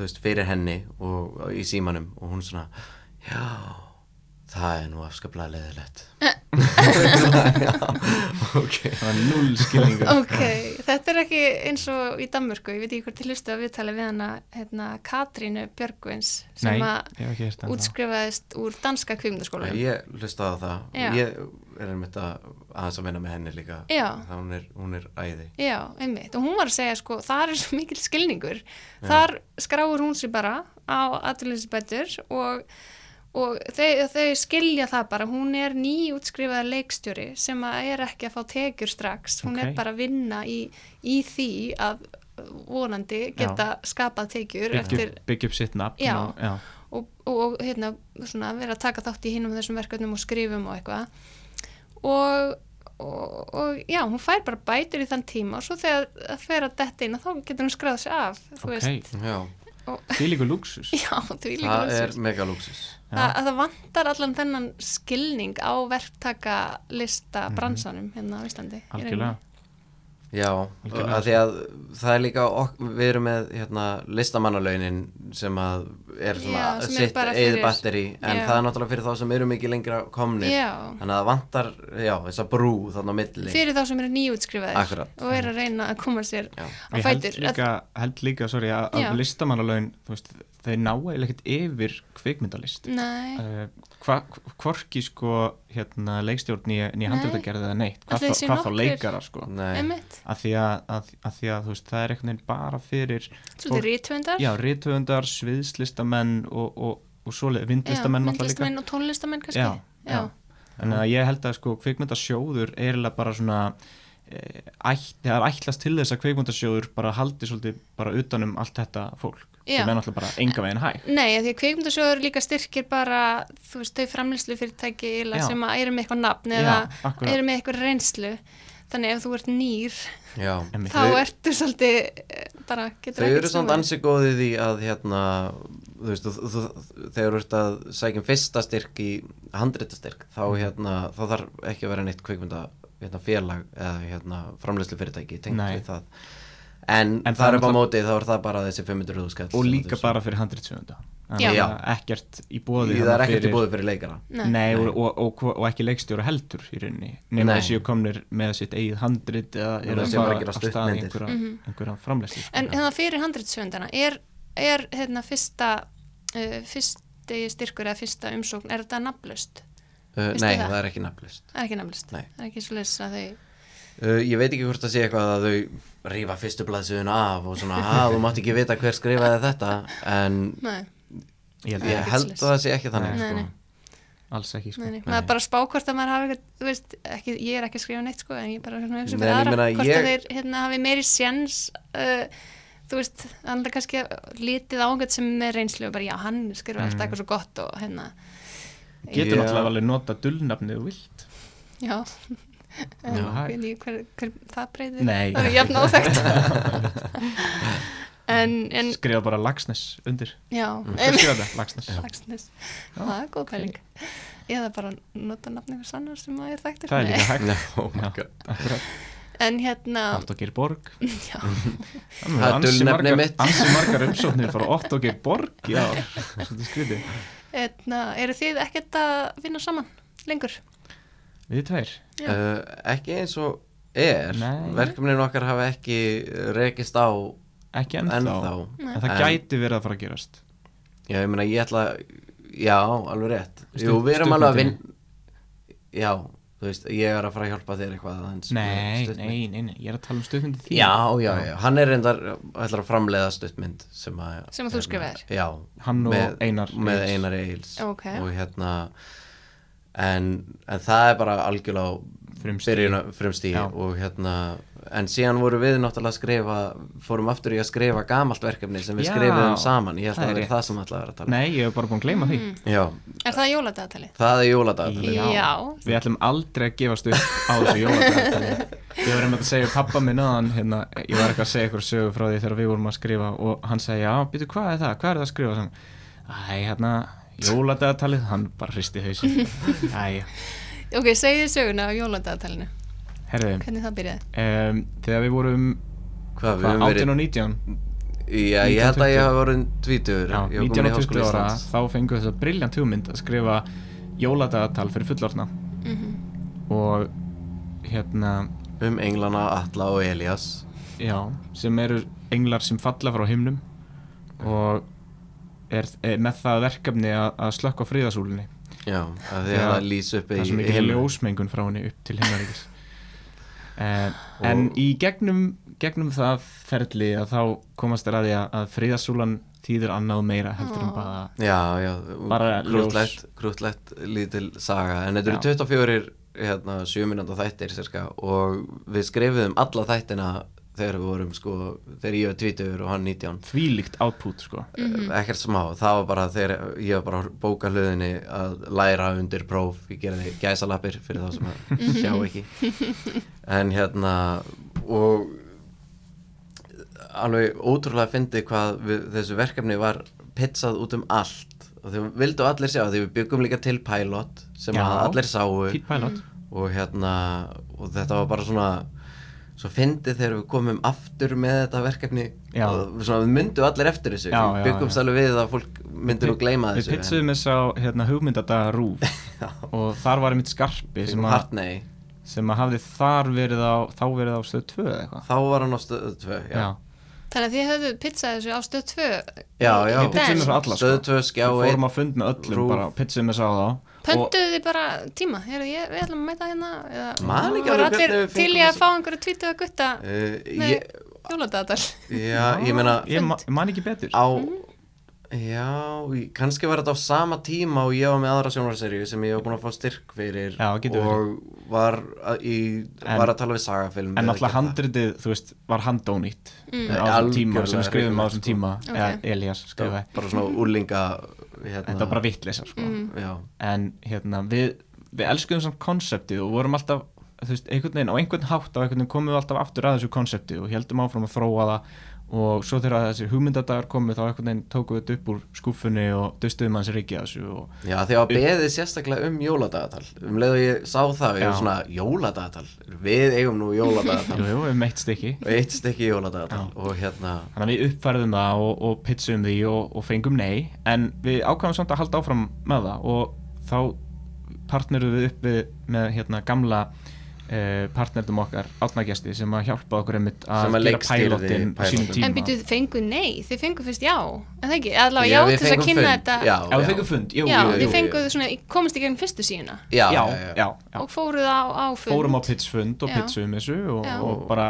veist, fyrir henni og í símanum og hún svona, já það er nú afskaplega leðilegt já, ok. Það er null skilningur. Ok, þetta er ekki eins og í Danmörku, ég veit ekki hvort til hlustu að viðtali við hana, hérna, Katrínu Björgvins sem að ég útskrifaðist úr danska kvikmyndaskólanum. ég hlustaði á það. Já. ég er einmitt að aðeins að vinna með henni líka. Já. það hún er, hún er æði. Já, einmitt, og hún var að segja sko, það er svo mikil skilningur, þar skráur hún sér bara á aðlýsibætur og, og þau, þau skilja það bara, hún er nýútskrifaða leikstjóri sem að er ekki að fá tekjur strax, hún er Ok. bara að vinna í, í því að vonandi geta skapað tekjur byggja eftir upp- byggja upp sitt nafn Já. og, já. og, og hérna, svona, vera að taka þátt í hinum þessum verkefnum og skrifum og eitthvað og, og, og já, hún fær bara bætur í þann tíma og svo þegar það fer að detta inn þá getur hún skráð sér af þú Ok. veist, já, því líka luxus já, því líka það er mega luxus Þa, að það vantar allan þennan skilning á verktaka lista bransanum hérna á Íslandi algjörlega Já, að því að það er líka ok, við erum með hérna, listamannalaunin sem að er svona Já, sem sitt fyrir- batteri en Já. það er náttúrulega fyrir þá sem eru mikið lengra komnir Já. þannig að það vantar, já, þessa brú þannig á milli fyrir þá sem eru nýjútskrifaðir og eru að reyna að koma sér Já. á ég held fætur líka, held líka sorry, að listamannalaun þú veist, þeir ná eiginlega ekkert yfir kvikmyndalist. Nei, uh, hva, hvorki sko hérna leikstjórn nýja handréttagerð eða neitt. Hvað, þá, hvað þá leikara sko? Að því að, að, að því að þú veist það er veginn bara fyrir rítvöndar já, sviðslistamenn og, og, og svoleið, vindlistamenn myndlistamenn og tónlistamenn kannski. Já, já. en að ég held að sko kvikmyndasjóður er eiginlega bara svona það er ætlast til þess að kvikmyndasjóður bara haldi svolítið bara utanum allt þetta fólk Já. sem er náttúrulega bara enga veginn hæg Nei, af því að kveikmyndasjóður líka styrkir bara, þú veist, þau framlýslu fyrirtæki sem að eru með eitthvað nafn eða eru með eitthvað reynslu þannig ef þú ert nýr já þá Þau- ertu svolítið eh, bara getur Þau ekkert eru samt snúið. ansi góðið í að hérna, þú veist, þegar þú ert að sækjum fyrsta styrk í handréttastyrk, þá Mhm. hérna þá þarf ekki að vera neitt kvikmynda hérna, félag eða hérna, framleyslu fyrirtæki tengt Nei. við það en, En það það er er upp á móti þá er það bara þessi 500 skall og líka bara fyrir handritsöfunda Já. Já. ekkert í bóði það er ekkert í búið fyrir leikara Nei. Nei, og, og, og, og ekki leikstjóra heldur í rauninni nema Nei. þessi komnir með sitt eigið handrit eða Og eru að fara að gera af stað í stuttmyndir. einhverja, Mhm. einhverja framlæsli En hérna fyrir handritsöndana er, er hérna fyrsta uh, fyrsti styrkur eða fyrsta umsókn er þetta nafnlaust? Uh, Nei, það? það er ekki nafnlist Það er ekki nafnlaust? Nei. Það er ekki svo leys að þau uh, Ég veit ekki hvort það sé eitthvað að þau rífa fyrstu blaðsöðuna af og svona, að þú mátt ekki vita hver skrifaði þetta en Nei, ég held ég held að það sé ekki þannig Nei, sko. nei. alls ekki sko. Nei, nei. maður bara spá hvort að maður hafi eitthvað, þú veist, ekki, ég er ekki að skrifa neitt sko, en ég bara svona hugsa fyrir ég aðra meina, hvort ég- að þeir hérna, hafi meiri sjens uh, þú veist, er kannski lítið á einhvern sem er reynslu og bara já, hann skrifa alltaf eitthvað svo gott og hérna getur Já. náttúrulega alveg nota dullnafnið þú vilt já, Já, hver, hver, það breyðir Nei. það er jafn en skrifa bara Lagsnes undir. Já, skrifa þetta? Lagsnes Lagsnes, það er góð pæling. Eða bara nota nafn einhvers annar sem að er þekktur. Það er líka hægt. Oh my god. akkurat. en hérna Otto Geir Borg já, Það er dulnefnið mitt. ansi margar umsóknir frá Otto Geir Borg já, skrítið. hérna, eru þið ekkert að vinna saman lengur? við tveir. Uh, ekki eins og er Nei. verkefnin okkar hafa ekki rekist á ekki ennþá, ennþá en það En- gæti verið að fara að gerast já, ég meina ég ætla já, alveg rétt Jú, við erum alveg að vinn stuttmyndinni. já, þú veist, ég er að fara að hjálpa þér eitthvað með nei, nei, nei, nei, ég er að tala um stuðmyndi því Já, já, já, hann er reyndar ætlar að framleiða stuttmynd sem að Sem að þú skrifaðir? Já, Hann og með, Einar með Egils. Einar Eils Ok. og hérna en, en það er bara algjörlega Já. og hérna en síðan voru við náttúrulega að skrifa fórum aftur í að skrifa gamalt verkefni sem við Já, skrifum saman. Ég held það að er það er það sem að vera að tala um. nei, ég hef bara búin að gleyma því. Já, Er það jóladagatalið? það er jóladagatalið. Já. Já. við ætlum aldrei að gefast upp á þessu jóladagatalið. Ég var einmitt að segja pappa minn aðan hérna, ég var eitthvað að segja ykkur sögu frá því þegar við vorum að skrifa og hann segi, já, býtu, hvað er það, hvað er það að skrifa? Æ, hérna, jóladagatalið. Hann bara hristi hausin æ, Ok, segið söguna af jóladagatalinu herðu Hvernig það byrjaði? um, þegar við vorum Hvað, við hvað, höfum 18 verið og 19 Já, ég held að ég hafa voruð tvítur já, ég var 19 komin í og 20 Háskóla ára þá fengu þess að briljant hugmynd að skrifa jóladagatal fyrir fullorna Mm og hérna um englana Atla og Elias. Já, sem eru englar sem falla frá himnum og er, er með það verkefni að, að slökka fríðasúlunni Já, að því að það lýs upp það í sem ekki er himnum. ljósmengun frá henni upp til himnaríkis en, en í gegnum gegnum það ferli að þá komast þér að því að, fríðasúlan þýðir annað og meira heldur en Ó. bara Já, já, Bara krútlegt, krútlegt lítil saga en þetta eru Já. 24 hérna, 7 minúnda þættir cirka, og við skrifuðum alla þættina þegar við vorum sko, þegar ég var 20 og hann 19 þvílíkt output sko. Mhm. ekkert smá, það var bara þegar ég var bara bóka hluðinni að læra undir próf, ég gerði gæsalappir fyrir þá sem að sjá ekki. En hérna og alveg ótrúlega fyndi hvað við, þessu verkefni var pizzað út um allt. Og þau vildu allir sjá því við byggum líka til pilot sem Já. allir sáu. Og hérna og þetta var bara svona svo fyndið þegar við komum aftur með þetta verkefni Já. og við, svona, við myndum allir eftir þessu. Já, við já, byggumst alveg við að fólk myndir nú gleyma Við þessu pitsuðum þess á hérna, hugmyndadaga rúf og þar var einmitt skarpi sem að, Hartney, sem að hafði þar verið á þá verið á stöð 2 eða eitthvað. Þá var hann á stöðu 2 já, Já, Þannig að þið höfðu pizzað þessu á stöð 2 Já, já. Við pitsuðum þessu alla sko. stöðu 2 skjá Við fórum 1 að fund með öllum Rúf. bara pitsuðum þess á þá og Pöntuðu þið bara tíma? Heyrðu, ég, við ætlum að mæta hérna eða Man ekki alveg hvernig við til fengum í að þessu- fá einhverju tvítuða gutta uh, með ég, jóladagatal? Já, ég meina Ég ma- man ekki betur. Á já, kannski var þetta á sama tíma og ég var með aðra sjónarserju sem ég var búin að fá styrk fyrir Já, og var að, í, En- var að tala við sagafilm En það. handritið, þú veist, var handónýtt Mm. á þessum tíma sem við skrifum á þessum sko. tíma Ok. eða Elías Já, skrifaði bara svona úrlinga hérna, Þetta var bara vitleisa sko. Mm. já, En hérna, við, við elskuðum samt konseptið og vorum alltaf þú veist, einhvern veginn, á einhvern hátt á einhvern veginn komum við alltaf aftur að þessu konsepti og heldum áfram að þróa það og svo þegar þessi hugmyndadagar komu þá einhvern veginn tókum við þetta upp úr skúfunni og dustuðum hans rikið þessu og já að beðið sérstaklega um jóladagatal um leið og ég sá það ég Já. var svona, jóladagatal við eigum nú jóladagatal jú, við meitt stykki og eitt stykki jóladagatal Já. og hérna Þannig að við uppfærðum það og, og pitchum því og, og fengum nei en við ákvæmum samt að halda áfram með það og þá partneruðum við upp við, með hérna gamla uh, partnerdum okkar átnagesti sem að hjálpa okkur einmitt að gera pælótin á sínum tíma. En býtu, fengu nei, þið fengu fyrst já En það ekki, allavega Já, já, til þess að kynna fund. þetta. Já, Já, við fengum fund, jú, Já, jú, þið jú, fenguðu svona, komast í gegn fyrstu síðuna. Já, já, já, já. já, já. Og fóruð á, á fund. Fórum á pitsfund og Já. pitsum þessu og, Já. og bara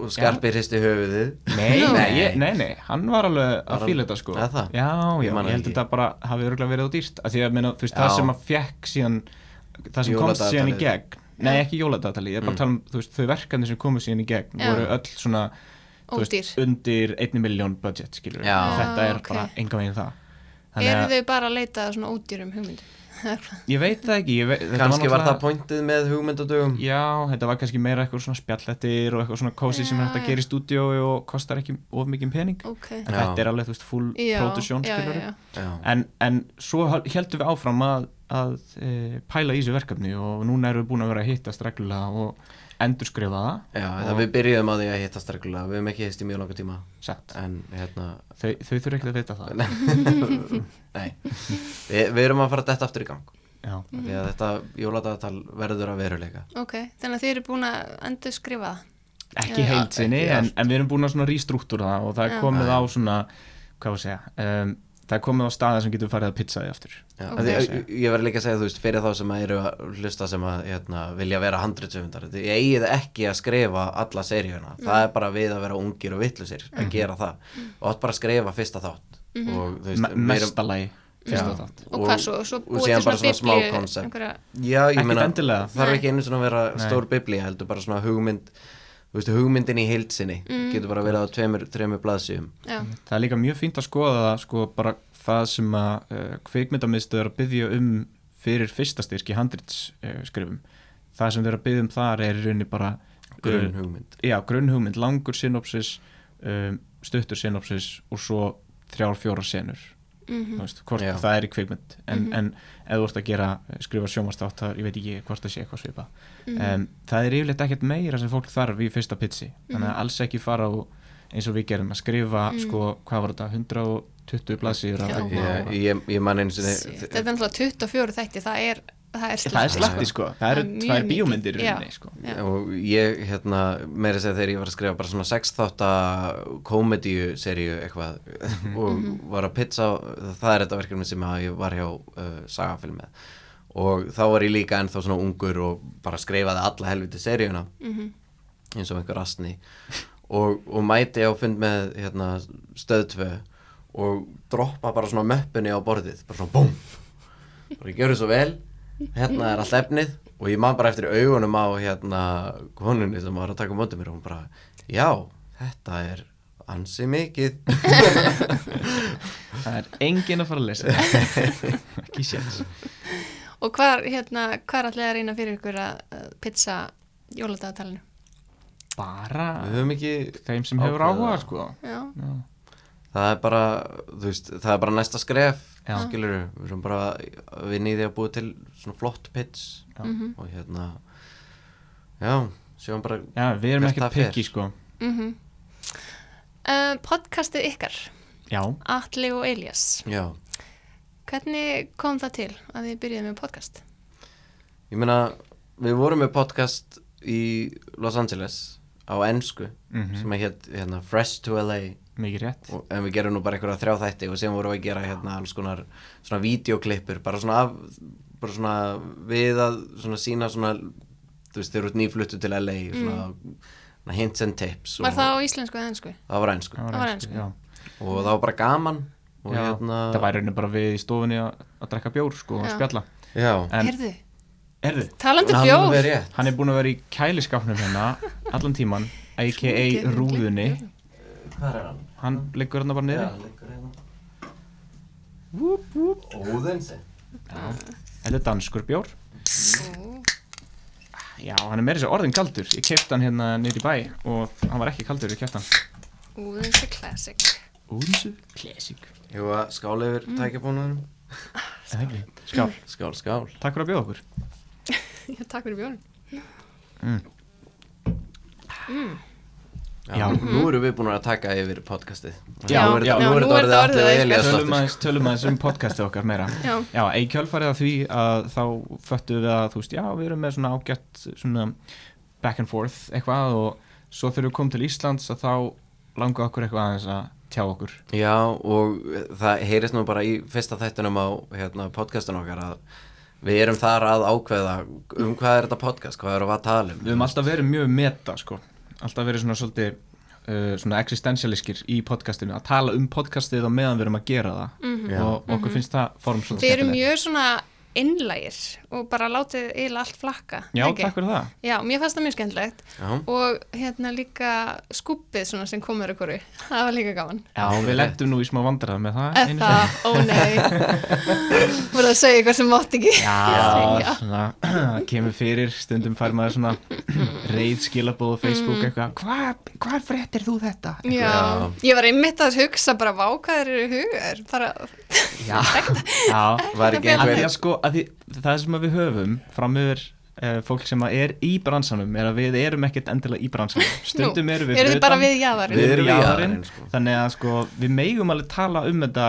og skarpi hristi höfuðið. Nei, nei, nei, nei, hann var alveg að fíla þetta sko. Eða það? Já, já, Ég man ég það held þetta bara hafi örgulega verið á dýrt. Að Því að, meina, þú veist, Já. það sem að fekk síðan það sem komst síðan í gegn Nei, ekki jóladatali, ég er bara Mm. að tala um veist, þau verkefni sem komu síðan í gegn Já. voru öll svona veist, undir 1 miljón budget, skilur. Þetta er Ah, ok. bara enga veginn það Eru þau bara að leita að svona ódýrum hugmyndum? ég veit það ekki ég veit, kannski var náttúrulega- það pointið með hugmyndadögum Já, þetta var kannski meira eitthvað svona spjallettir og eitthvað svona kósi sem hægt að gera í stúdíói og kostar ekki of mikið pening Ok en Já. þetta er alveg, þú veist, full Já, production já, En, en svo heldum við áfram að, að e, pæla í þessu verkefni og núna erum við búin að vera að hittast reglulega og endurskrifa það já það við byrjuðum á því að hittast reglulega. Við hefum ekki hitt í mjög langa tíma. En hérna Þau, þau þurfa ekki að vita það. Nei, Vi, við erum að fara þetta aftur í gang. Já, því að þetta jóladagatal verður að veruleika. Ok, þannig að þið eru búin að endur skrifa það? Ekki Já, heilt sinni ekki en, en við erum búin að svona restruktúra það og það er komið Já. á svona hvað var að segja um, það er komið á staði sem getur farið að pizza því aftur. Já, Ok. okay. því, ég verði líka að segja þú veist fyrir þá sem að eru að hlusta sem að hérna, vilja vera handritsöfundar ég eigið ekki að skrifa alla seríuna. Það er bara við að vera ungir og vittlusir að gera það. Og átt bara að skrifa fyrsta þátt. Og þú veist Me meira- mesta lagi fyrsta þátt. Og hvað svo, svo og búið síðan til bara svona svona smá koncept. einhverja, Já, ég meina, þarf Nei. ekki einu svona að vera stór biblía heldur bara svona hugmynd veist, hugmyndin í heilsinni getur bara verið á tveimur, þreimur blaðsíum Já, það er líka mjög fínt að skoða sko bara það sem að uh, kveikmyndamiðstöð er að byggja um fyrir fyrsta styrk í handritskrifum. Það sem þeir eru að byggja um þar er í rauninni bara grunn uh, hugmynd já, grunnhugmynd, langur synopsis um, stuttur synopsis og svo þrjár, fjóra senur mhm, þú veist, hvort Já. það er í kveikmynd en, en ef þú ert að gera, skrifa sjómastátt ég veit ekki hvort það sé eitthvað svipa mhm. um, það er yfirleitt ekkert meira sem fólk þarf í fyrsta pitsi, þannig Mhm. að alls ekki fara á eins og við gerum að skrifa Mm. sko, hvað var þetta, 120 blaðsíður af Já. eitthvað ég, og- ég, ég man einu sinni Shit, Þetta er náttúrulega 24 þætti, það er það er það er slatti sko, það eru Það er tvær bíómyndir í Já. rauninni sko. Já. og ég hérna meira segja þegar ég var að skrifa bara svona sex þátta komedíu seríu eitthvað og var að pizza það er þetta verkefni sem ég var hjá uh, sagafilm með. Og þá var ég líka ennþá svona ungur og bara skrifaði alla helviti seríuna Mhm. eins og einhver astni og, og mæti á fund með hérna, stöðtvö og droppa bara svona möppunni á borðið bara svona búm og ég það svo vel hérna er allt efnið og ég man bara eftir augunum á hérna konunni sem var að taka mótið mér og hún bara já, þetta er ansi mikið það er engin að fara að lesa ekki séns Og hvar, hérna, hvar ætlaði að reyna fyrir ykkur að pizza jóladagatalinu? bara við höfum ekki þeim sem hefur áhuga sko. Já, Já. það er bara, veist, það er bara næsta skref. Skilur við erum bara í því að búa til svona flott pits Já. mhm, og hérna já, sjáum bara Já, við erum ekki pikki sko. mhm. Uh, Podcastið ykkar, já, Atli og Elias já, Hvernig kom það til að þið byrjuði með podcast? ég meina við vorum með podcast í Los Angeles á ennsku Mhm. sem að hétt hérna, Fresh to LA mikið rétt. Og, en við gerum nú bara einhverja þrjá þætti og sem vorum við að gera hérna alls konar svona videoklippur bara svona af bara svona við að svona sína svona þú veist þeir eru nýfluttu til LA svona, svona hints and tips Var það á íslensku eða ennsku? það var ennsku Það var já. og það var bara gaman og Já, hérna það væri rauninni bara við í stofunni að, að drekka bjór sko, og spjalla. Herðu, alveg bjór. rétt. Hann er búin að vera í kæliskapnum hérna allan tíman, a.k.a. Rúðunni hvað er hann? hann liggur hérna bara niður Já, liggur hérna. Óðinsi þetta er danskur bjór. Já, hann er meira sér orðin kaldur. Ég kefti hann hérna niður í bæ og hann var ekki kaldur, ég kefti hann. Úðinsi Classic. Úðinsu Classic. Jú að skála yfir tækjabónunum Eða ekki? skál, Skál, skál. Takk fyrir að bjóða okkur. Já, takk fyrir bjórn Mm. Já, Já. nú erum við búin að taka yfir podcastið. Já, nú er þetta- orðið orðið allir eitthvað. Elías Tölum aðeins, tölum aðeins um podcastið okkar meira. Já. Já, í kjölfarið af því að þá föttuðum við að, þú veist, já, við erum með svona ágætt svona back and forth eitthvað og svo þegar við komum til Íslands að þá langaði okkur eitthvað aðeins að tjá okkur. Já, og það heyrist nú bara í fyrsta þættunum á hérna, podcastun okkar að við erum þar að ákveða um hvað er þetta podcast, hvað erum við að tala um Við höfum alltaf verið mjög meta, sko alltaf verið svona svolítið uh, svona existentialiskir í podcastinu að tala um podcastið á meðan við erum að gera það. Já. og okkur finnst það form svolítið Þið eru mjög svona innlægir og bara látið eiginlega allt flakka Já, ekki? takk fyrir það Já, mér fannst það mjög skemmtilegt Já. og hérna líka svona sem komur ykkur það var líka gaman Já, við lettum nú í smá vandræða með það einu Eða, ó nei voru að segja eitthvað sem mátt ekki Já, segja. svona, það kemur fyrir, stundum fær maður svona reið skilabóð á Facebook Mm. eitthvað, hvað hva fréttir þú þetta? Já, Já. ég var einmitt að hugsa bara vákaður eru hugar bara, Já, já Var ekki að því sko, það sem við höfum fram yfir uh, fólk sem er í bransanum er að við erum ekkert endilega í bransanum stundum Nú, erum við eru þið fyrir bara utan, við jaðarinn við Við erum erum jaðarinn, sko. þannig að sko, við megum alveg tala um þetta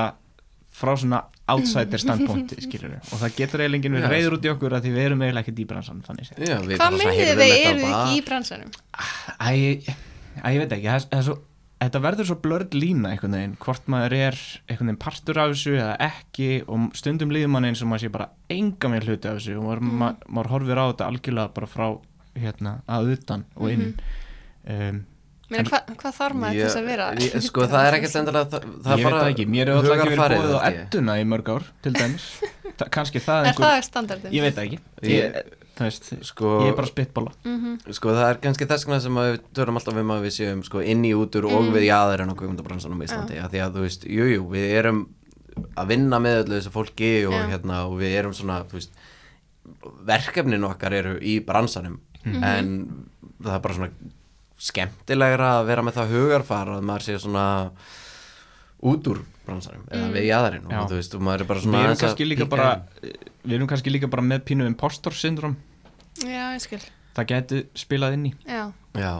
frá svona outsider standpointi skilur og það getur eiginlega enginn verið reyður út í okkur að því við erum eiginlega ekkert í bransanum þannig séð. Já, Hvað meðið þið þetta eru bara- ekki í bransanum? Æ, ég veit ekki það er svo, þetta verður svo blörd lína einhvern veginn, hvort maður er einhvern veginn partur af þessu eða ekki og stundum líður mann eins og maður sé bara enga með hluti af þessu og maður, ma maður horfir á þetta algjörlega bara frá hérna, að utan og inn. Um, Meina, hva, hvað þarf maður til þess að vera? ég, Sko það er ekkert endilega það, það ég veit ekki, mér hefur alltaf ekki verið bóðið á edduna í mörg ár til dæmis, Þa, kannski það Er einhver, það standardin? ég veit ekki. Ég, veist, Sko, ég er bara spittbóla sko það er kannski þess vegna sem að við törum alltaf um að við séum sko inn í útur og Mm. við jaðarinn á kvikmyndabransanum í Íslandi að því að þú veist, jújú, jú, við erum að vinna með öllu þessu fólki og Já. hérna og við erum svona, veist verkefnin okkar eru í bransanum Mhm. en það er bara svona skemmtilegra að vera með það hugarfar að maður sé svona út úr bransanum eða Mm. við jaðarinn Já. og þú veist, og maður er bara við svona erum aðeins að kannski líka bara við erum kannski líka bara með pínu impostor syndrom Já, ég skil. Það geti spilað inn í. Já, Já,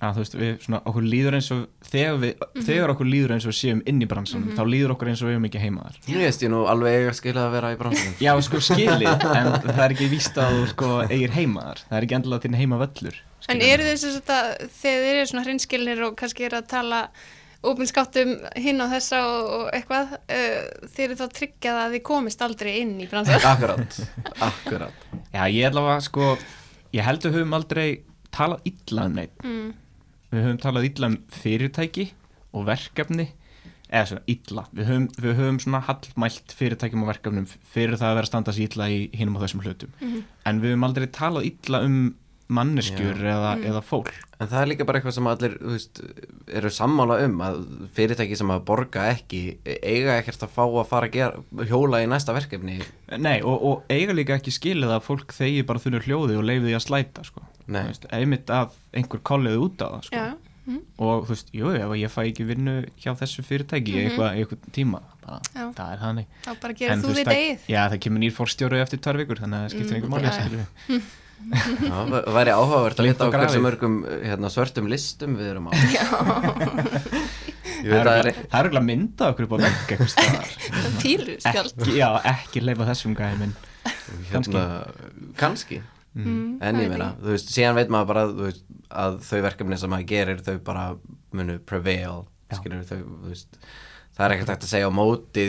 að þú veist, við, svona, okkur líður eins og þegar, við, þegar okkur líður eins og við séum inn í bransanum, þá líður okkur eins og við erum ekki heima þar. Ég veist ég nú alveg eiga skilja að vera í bransanum. Já, sko, skilið, en það er ekki víst að þú sko, eigir heima þar, það er ekki endilega þinn heima völlur en eru þess að þegar þið eru svona hrinskilnir og kannski eru að tala ópinnskáttum hinn á þessa og, og eitthvað uh, þið eru þá tryggjað að þið komist aldrei inn í bransan Akkurat, akkurat. Já, ég ætla að, sko, ég held að við höfum aldrei talað illa um neitt mm. við höfum talað illa um fyrirtæki og verkefni eða svona illa, við höfum, við höfum svona hallmælt fyrirtækjum og verkefnum fyrir það að vera að standa sér illa í hinum og þessum hlutum. Mhm. en við höfum aldrei talað illa um manneskjur Já. eða, Mm. eða fólk En það er líka bara eitthvað sem allir veist, eru sammála um að fyrirtæki sem að borga ekki eiga ekkert að fá að fara að gera, hjóla í næsta verkefni Nei, og, og eiga líka ekki skilið að fólk þegi bara þunur hljóði og leiði því að slæta sko. Nei. Þú veist, einmitt að einhver kolliði út á það sko. Já, og þú veist, jú, ef ég fæ ekki vinnu hjá þessu fyrirtæki í eitthvað, í eitthvað tíma bara, Já. það er þannig þá bara gerir En þú það- degið Já, það kemur nýr fórstjóru eftir tvær vikur þannig að það skiptir Mm, einhver máli það væri áhugavert að vita á hversu mörgum hérna, svörtum listum við erum á. Ég Það veit að er eiginlega mynda okkur upp á vegg eitthvað staðar. Pílu skjald Já, ekki leifa þessum gæði minn hérna, kannski. mm, En það ég meina, þú veist, síðan veit maður bara þú veist, að þau verkefni sem maður gerir þau bara munu prevail skilur þau, þú veist. Það er ekkert að segja á móti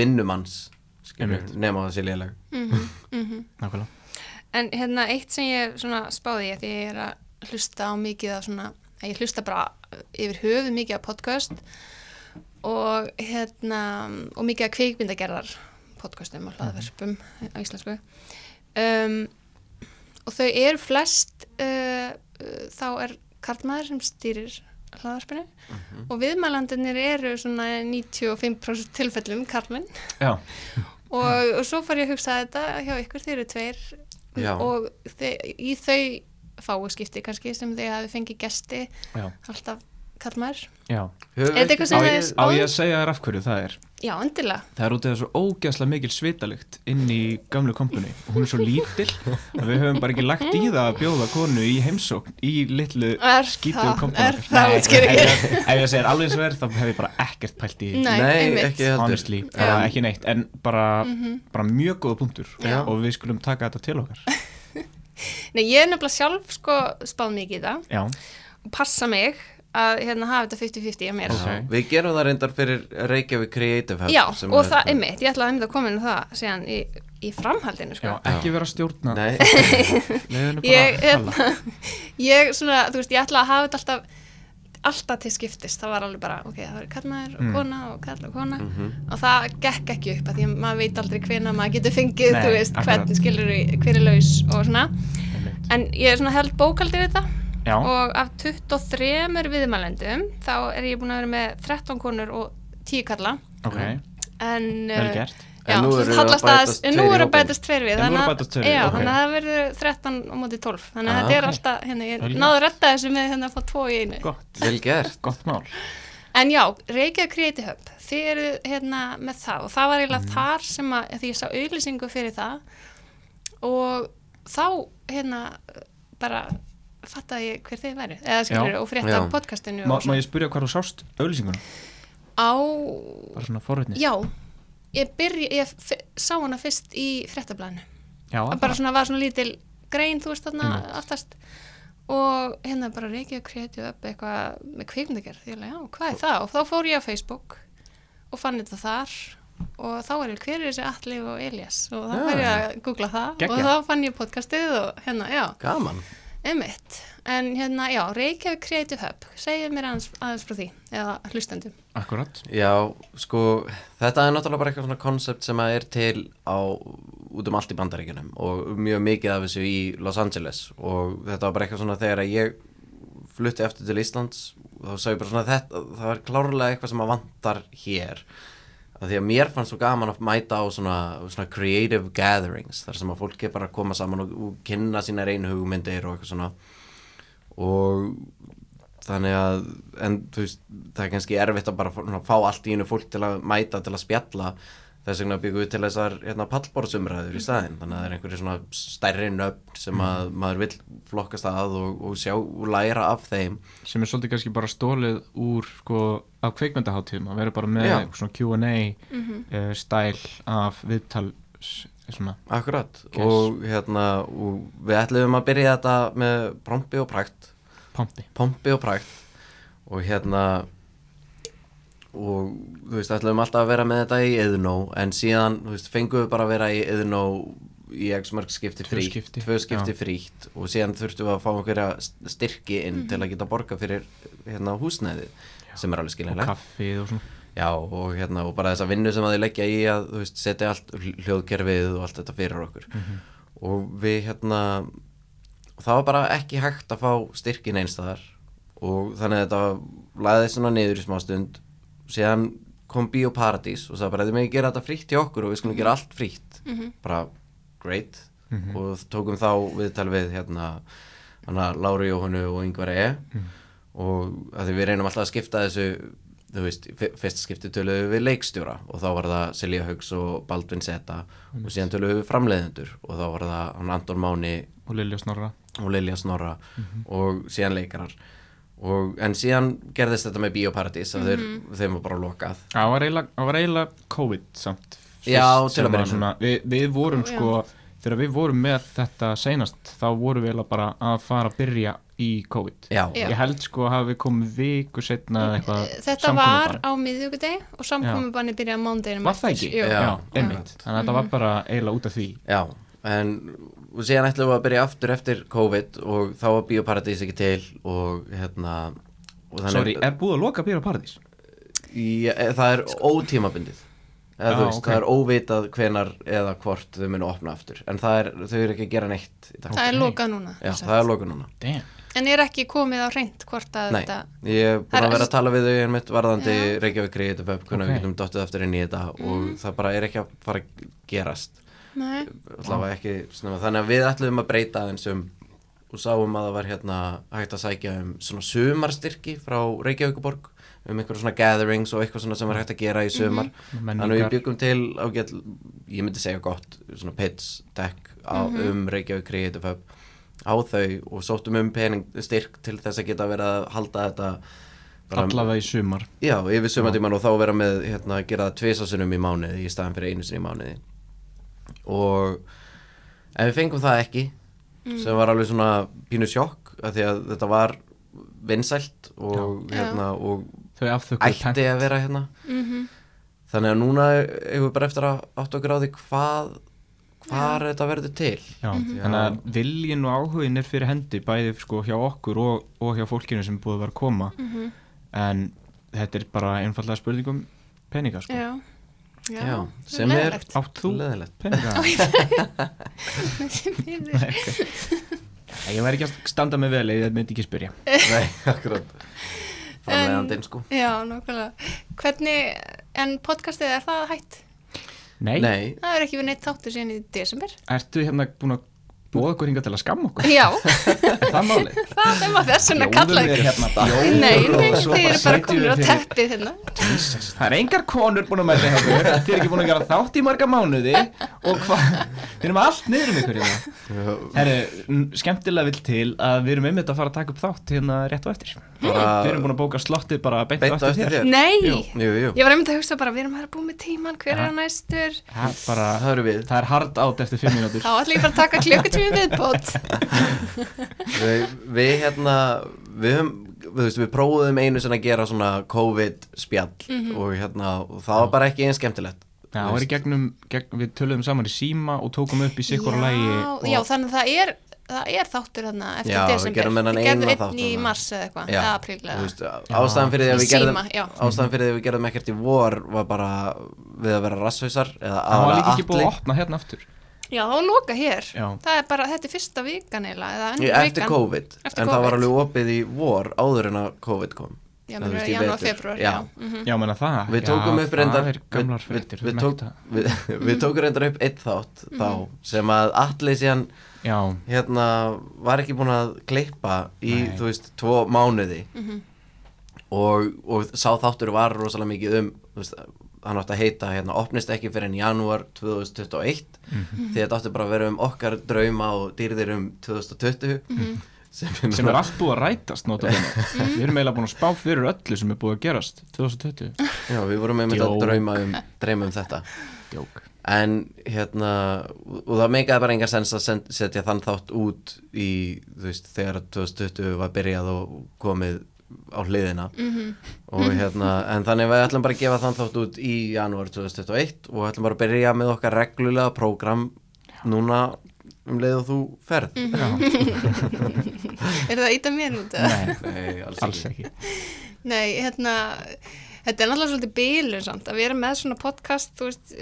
vinnumanns skilur, nema það sé léleg. Mhm, mhm. Nákvæmlega En hérna eitt sem ég svona spáði því ég er að hlusta á mikið af svona, ég hlusta bara yfir höfuð mikið af podcast og hérna og mikið af kvikmyndagerðar podcastum og hlaðverspum á íslensku. Um, og þau eru flest uh, þá er karlmaður sem stýrir hlaðverspinu og viðmælandinir eru svona 95% tilfellum karlmenn. Já, og, og svo fór ég að hugsa þetta hjá ykkur, þeir eru tveir Já. og í þau fáu skipti kannski sem þið hafi fengið gesti já, alltaf Höfum Er þetta eitthvað ekki- sem á þið ég, á ég að segja þér af hverju það er? Já, endilega. Það er út af þessu ógæslega mikil svitalykt inn í gamlu kompuni og hún er svo lítil að við höfum bara ekki lagt í það að bjóða konu í heimsókn í litlu Er það- kompuni er það útskýringin? ef, ég- ef ég segir alveg eins og er þá hef ég bara ekkert pælt í Nei, Nei, ekki honestly, bara Já. ekki neitt. En bara, bara mjög góða punktur. Já. og við skulum taka þetta til okkar. Nei, ég er nefnilega sjálf sko spáð mikið í það. Já, og passa mig að hérna hafa þetta 50-50 á mér. Ok. Já, Við gerum það reyndar fyrir Reykjavík Creative Hub Já, og er- það, einmitt, ég ætla að einmitt að koma inn á það síðan í, í framhaldinu, sko. Já, ekki vera að stjórna Nei, Ég, að hérna, ég svona, þú veist, ég ætla að hafa þetta alltaf alltaf til skiptist, það var alveg bara ok, það var kallmaður og Mm. kona og kall og kona. Mhm. og það gekk ekki upp að því að maður veit aldrei hvena maður getur fengið, Nei, þú veist, akkurat. hvernig skilur hver er laus og svona. En ég er svona held bókaldir þetta Já, og af 23 viðmælendum þá er ég búin að vera með 13 konur og 10 kalla ok, en vel uh, gert. Já, En nú eru að bætast nú hópinn. bætast tveir við þannig að já, ok. þannig að það verður 13 á móti 12 þannig að Ah, þetta er ok. alltaf hérna, ég náðu að retta þessu með hérna að fá tvo í einu. Gott, vel gert. Gott mál. En já, Reykjavík Creative Hub þið eru hérna með það. Og það var eiginlega Mhm. þar sem að því ég sá auðlýsingu fyrir það. Og þá hérna bara fattaði ég hver þið væri eða skilur Já. og frétta Já. podcastinu Má, og má ég spyrja hvað þú sást auðlýsinguna? á Bara svona forvitni. Já, ég byrja ég sá hana fyrst í fréttablaðinu. Já, það. bara svona var svona lítil grein þú veist þarna Einmitt. aftast. Og hérna bara Reykjavík Creative upp eitthvað með kvikmyndagerð. Ég lega, já, hvað er það? og þá fór ég á Facebook og fann þetta þar. Og þá er ég, hver er þessi Atli og Elias og þá fær ég að googla það. Geggjað. og þá fann ég podcastið og hérna, já, Gaman emitt en hérna, já, Reykjavík Creative Hub. Segið mér aðeins, aðeins frá því eða hlustendum. Akkurat. Já, sko, þetta er náttúrulega bara eitthvað svona koncept sem að er til á út um allt í bandaríkjunum og mjög mikið af þessu í Los Angeles. Og þetta var bara eitthvað svona þegar að ég flutti eftir til Íslands þá sá ég bara svona þetta, það var klárlega eitthvað sem að vantar hér af því að mér fannst svo gaman að mæta á svona, svona creative gatherings þar sem að fólk er bara koma saman og, og kynna sína reynu hugmyndir og eitthvað svona. Og þannig að en þú veist, það er kannski erfitt að bara fá allt í einu fólk til að mæta til að spjalla þess vegna byggum við til þessar hérna, pallborðsumræður í staðinn. Þannig að það er einhverju svona stærri nöfn sem að maður vill flokkast að og, og sjá og læra af þeim. Sem er svolítið kannski bara stólið úr sko af kveikmyndaháttíðum að vera bara með svona Q&A uh, stæl af viðtals svona akkurat. Yes. og hérna og við ætlum að byrja þetta með pompi og prækt pompi. Pompi og prækt og hérna og þú veist, ætlum alltaf að vera með þetta í Eðnó en síðan, þú veist, fengum við bara að vera í Eðnó í x mörg skipti skipti, tvö skipti frítt. Og síðan þurftum við að fá einhverja styrki inn Mhm. til að geta borga fyrir hérna húsnæðið sem er alveg og skiljanlega kaffið og svona. Já, og hérna, og bara þessa vinnu sem að þið leggja í að, þú veist, setja allt hljóðkerfið og allt þetta fyrir okkur. Og við hérna og það var bara ekki hægt að fá styrkin einstæðar og þannig að þetta laðið svona niður í smá stund síðan kom Bíóparadís og það bara, þið megið gera þetta frítt hjá okkur og við skulum gera allt frítt. Bara, great. Og tókum þá viðtal við hérna hana Láru Jóhannu og Yngvar E. Og að því við reynum alltaf að skipta þessu þú veist, í fyrsta skipti töluðum við leikstjóra og þá var það Silja Haugs og Baldvin Seta og síðan töluðum við framleiðendur og þá var það Anton Máni og Lilja Snorra. og Lilja Snorra og síðan leikarar og, en síðan gerðist þetta með Bíóparadís að þeir, þeim var bara lokað. Það var eiginlega, eiginlega COVID samt Já, til sem að byrja var svona, við, við vorum Já. sko þegar við vorum með þetta seinast þá vorum við bara að fara að byrja í COVID. Já, ég held sko að hafi komið viku setna eða eitthvað þetta var á miðvíkudegi og samkomubanni byrjaði á mándeginu var það ekki? Já. já, einmitt. Þannig að þetta var bara eiginlega út af því. Já, en og síðan ætlum við að byrja aftur eftir COVID og þá var Bíóparadís ekki til og hérna og þannig- Sorry, er búið að loka Bíra Paradís? í, e, það er ótímabundið eða þú veist, ok. það er óvitað hvenar eða hvort þau munu opna aftur en það er, þau eru ekki að gera neitt í dag. það er Ok. lokað núna Já, er loku núna en er ekki komið á reynd hvort að Nei, þetta ég er búin að vera að tala við þau einmitt varðandi Já. Reykjavík Creative Web hvernig við getum dottið aftur inn í þetta og það bara er ekki að fara að gerast Nei. Allavega ekki snemma. Þannig að við ætlum að breyta aðeins um og sáum að það var hérna hægt að sækja um svona sumarstyrki frá Reykjavíkuborg um einhverjum svona gatherings og eitthvað svona sem var hægt að gera í sumar. Þannig að við menningar byggum til ágætt, ég myndi segja gott svona pitch deck á, um Reykjavík Creative Hub. Á þau og sóttum um pening styrk til þess að geta verið að halda þetta allavega í sumar. Já, yfir sumatíman og þá vera með hérna, að gera það tvisasunum í mánuði í staðan fyrir einu sinni í mánuði og ef við fengum það ekki sem var alveg svona pínu sjokk af því að þetta var vinsælt og, Já. hérna, og þau afþökkuðu ætti að vera hérna. Mhm. þannig að núna eigum við bara eftir að átt okkur á því hvað hvar þetta verður til. Já, þannig að viljin og áhugin er fyrir hendi bæði sko hjá okkur og, og hjá fólkinu sem búið að vera að koma. Mhm. en þetta er bara einfallega spurningum peninga sko. Já, já, Já, sem er-. Átt þú leðilegt Ég væri ekki að standa mig vel eða myndi ekki spyrja. Nei, akkurat. Framlegandinn sko. Já, nákvæmlega. Hvernig, en podcastið er það hætt? Nei, Nei, Það er ekki verið neitt þáttur síðan í desember. Ertu hérna búin að bóða okkur hinga til að skamma okkur. Já, Er það það er maður þess að kalla við hérna Nei, og þið eru bara komin á teppið hérna. Það er engar konur búin að mæta hjá okkur Þið er ekki búin að gera þátt í marga mánuði. Og hvað, við erum allt niður um ykkur hérna. Herri, n- skemmtilega vill til að við erum einmitt að fara að taka upp þátt hérna rétt og eftir. Bara- Við erum búin að bóka slottið bara beint, á eftir þér. Nei, Jú. Jú, jú, ég var einmitt að hugsa bara Við erum að búið með tíman, hver er að næstur? Það er bara, það eru við. það er hard átt eftir fimm mínútur. Þá ætlum ég bara að taka klukkutími viðbót. Við, við hérna við, höfum, við, veist, við prófuðum einu sem að gera svona COVID spjall Mhm. og hérna og það var bara ekki eins skemmtilegt Já, er í gegnum, gegn, við töluðum saman í síma og tókum upp í sikkur lægi og já, þannig að það er það er þáttur þarna eftir Já, við desember. þennan Við gerðum einn í mars eða eitthvað, eða apríl Þú eða veist, ástæðan fyrir því að við gerðum síma, já. ástæðan fyrir því að við gerðum ekkert í vor var bara við að vera rasshausar eða það var líka ekki búið að opna hérna aftur Já, þá loka hér Já. Það er bara, þetta er fyrsta vikan eða Í- önnur eftir vikan. COVID Eftir en það var COVID. alveg opið í vor áður en að COVID kom Já, menn veist, er í janúar, vetur. februar Já. já. mhm. Já, menna það við tókum já, upp reyndar Það er gamlar við, við, við, tók, við, við tókum reyndar upp eitt þátt þá sem að allir síðan Já, hérna var ekki búin að klippa í Nei. þú veist tvo mánuði Mhm. og, og sá þáttur var rosalega mikið um þú veist, hann átti að heita hérna opnist ekki fyrir en janúar 2021 Mhm. því þetta átti bara að vera um okkar drauma og dýrðir um 2020 Mhm. sem, sem er allt búið að rætast notabene. við erum eiginlega búin að spá fyrir öllu sem er búið að gerast 2020 já, við vorum einmitt að drauma um, drauma um þetta Jók en hérna og það meikaði bara engar sens að send, setja þann þátt út í þú veist þegar 2020 var byrjað og komið á hliðina. Mhm. og hérna en þannig við ætlum bara að gefa þann þátt út í janúar 2021 og ætlum bara að byrja með okkar reglulega prógram núna um leið og þú ferð. Er það ít að mér út? Nei, Nei, alls, alls ekki. ekki. Nei, hérna Þetta er náttúrulega svolítið bílun samt að vera með svona podcast, þú veist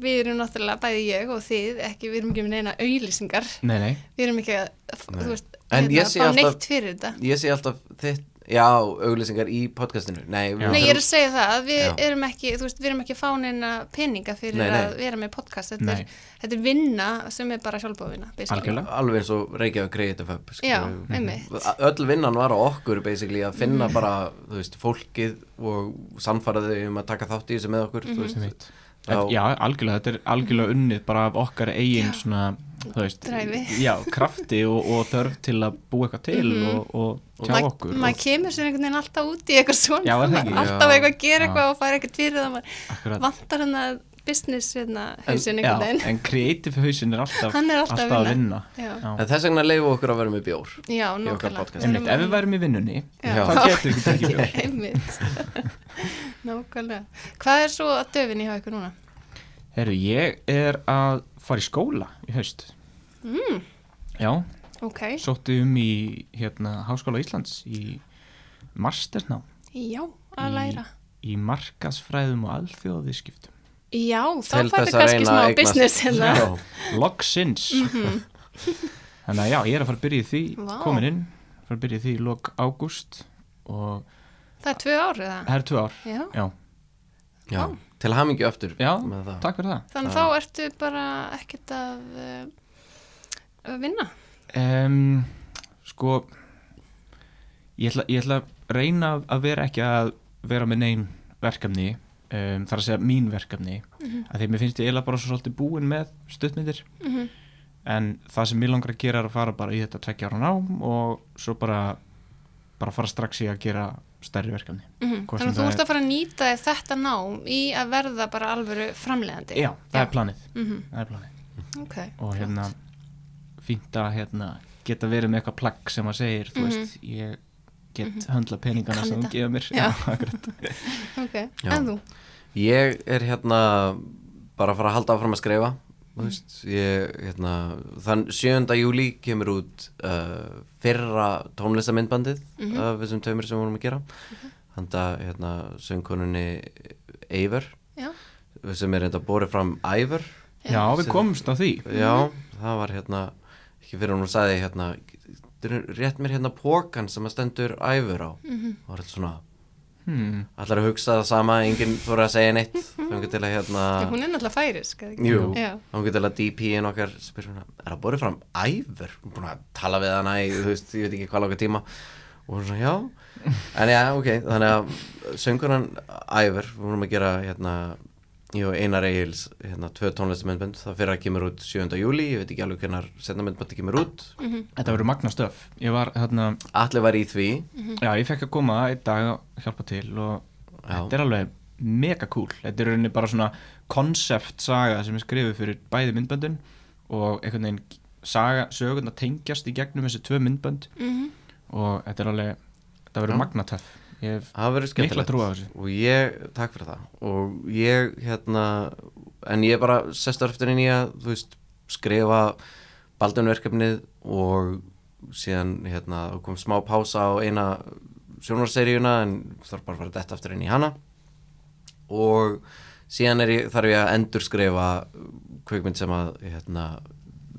við erum náttúrulega, bæði ég og þið ekki, við erum ekki með neina auðlýsingar Nei, nei, við erum ekki að, Nei. þú veist En hérna, ég sé fá alltaf- neitt fyrir þetta. ég sé alltaf þitt já, auglýsingar í podcastinu. Nei. Nei, ég er að segja það að við Já. erum ekki, þú veist, við erum ekki að fá neina peninga fyrir Nei, nei. að vera með podcast. Þetta, er, þetta er vinna sem er bara sjálfbóðvinna Algjörlega. alveg eins og Reykjavík Creative Hub Já, einmitt. Öll vinnan var á okkur basically að finna bara, þú veist, fólkið og samfaraði um að taka þátt í þessu með okkur, þú veist, sem veit Já. Algjörlega, þetta er algjörlega unnið bara af okkar eigin svona, veist Dræfi. Já, krafti og, og þörf til að búa eitthvað til Mhm. og, og tjá Ma- okkur maður kemur sér einhvern veginn alltaf út í eitthvað svona Já, er það ekki? alltaf Já. eitthvað að gera Já. eitthvað og fara eitthvað fyrir það maður Akkurat. vantar hann að business hérna, hausin einhvern veginn en kreatív hausin er alltaf, er alltaf að að vinna. vinna en þess vegna leifu okkur að vera með bjór já nákvæmlega. Einmitt, ef við værum í vinnunni þá getur við ekki bjór nákvæmlega hvað er svo að döfinni hjá ykkur núna? Herru, ég er að fara í skóla í haust Mm, Já, ok, sótti um í hérna, Háskóla Íslands í masternám. Já, að Í- læra. í markasfræðum og alþjóðviðskiptum já, þá færðu kannski smá business hérna Já. Logsins Þannig að já, ég er að fara að byrja í því. Vá. komin inn, fara að byrja í því í lok ágúst og það er tvö ár eða? það er tvö ár. Já. Já, Já, til hamingju aftur já takk fyrir það. Þannig Það- þá ertu bara ekkert að uh, að vinna? Um, sko ég ætla, ég ætla að reyna að vera ekki að vera með neyn verkefni um, þar að segja mín verkefni. Að því mér finnst ég eiginlega bara svo svolítið búin með stuttmyndir. Mhm. en það sem mér langar að gera er að fara bara í þetta tvekja ára nám og svo bara bara fara strax í að gera stærri verkefni. Mhm. Hvort Þannig að þú ert er- að fara að nýta þetta nám í að verða bara alvöru framleiðandi. Já, það er planið, Mhm. það er planið. Ok, og hérna fínt að hérna, geta verið með eitthvað plagg sem að segir, þú Mhm. veist, ég get höndla peningana Kann sem þú gefa mér Já. akkurat. Ok, Já. en þú? Ég er hérna bara að fara að halda áfram að skrifa veist, ég, hérna, þann 7. júli kemur út uh, fyrra tónlistamindbandið af þessum tveimur sem við vorum að gera handa hérna, söngkonunni Eivör Já, sem er þetta borið fram Ævör já, við komumst á því já, það var hérna ekki fyrir hún sagði hérna rétt mér hérna pókan sem að stendur Ævör á? Það var þetta svona hmm. allar að hugsa það sama, enginn fór að segja neitt. Þannig til að hérna hún er náttúrulega færisk þá getur alveg DP-in okkar spyr svona, er það borðið fram æfur? Hún er búin að tala við hana í, þú veist, ég veit ekki hvað langa tíma. Og hún svona, já. En já, ok, þannig að söngunan æfur, við vorum að gera hérna, ég og Einar Egils hérna, tvö tónlistamöndbönd, það fyrir að kemur út 7. júli, ég veit ekki alveg hvernar setna myndböndi kemur út, þetta verður magna stöf. Ég var, hérna, allir var í því. Já, ég fekk að koma einn dag að hjálpa til og Já. þetta er alveg mega cool. Þetta er rauninni bara svona koncept saga sem er skrifið fyrir bæði myndböndin og einhvern veginn saga, sögurnar tengjast í gegnum þessi tvö myndbönd. Mhm. og þetta er alveg þetta verður magna töff ég hef mikla trú á þessu. Og ég, takk fyrir það. Og ég hérna en ég bara sest eftir inn í að þú veist, skrifa baldunverkefnið og síðan hérna kom smá pása á eina sjónarseríuna en þarf bara að fara detta aftur inn í hana. Og síðan er ég, þarf ég að endurskrifa kvikmynd sem að hérna,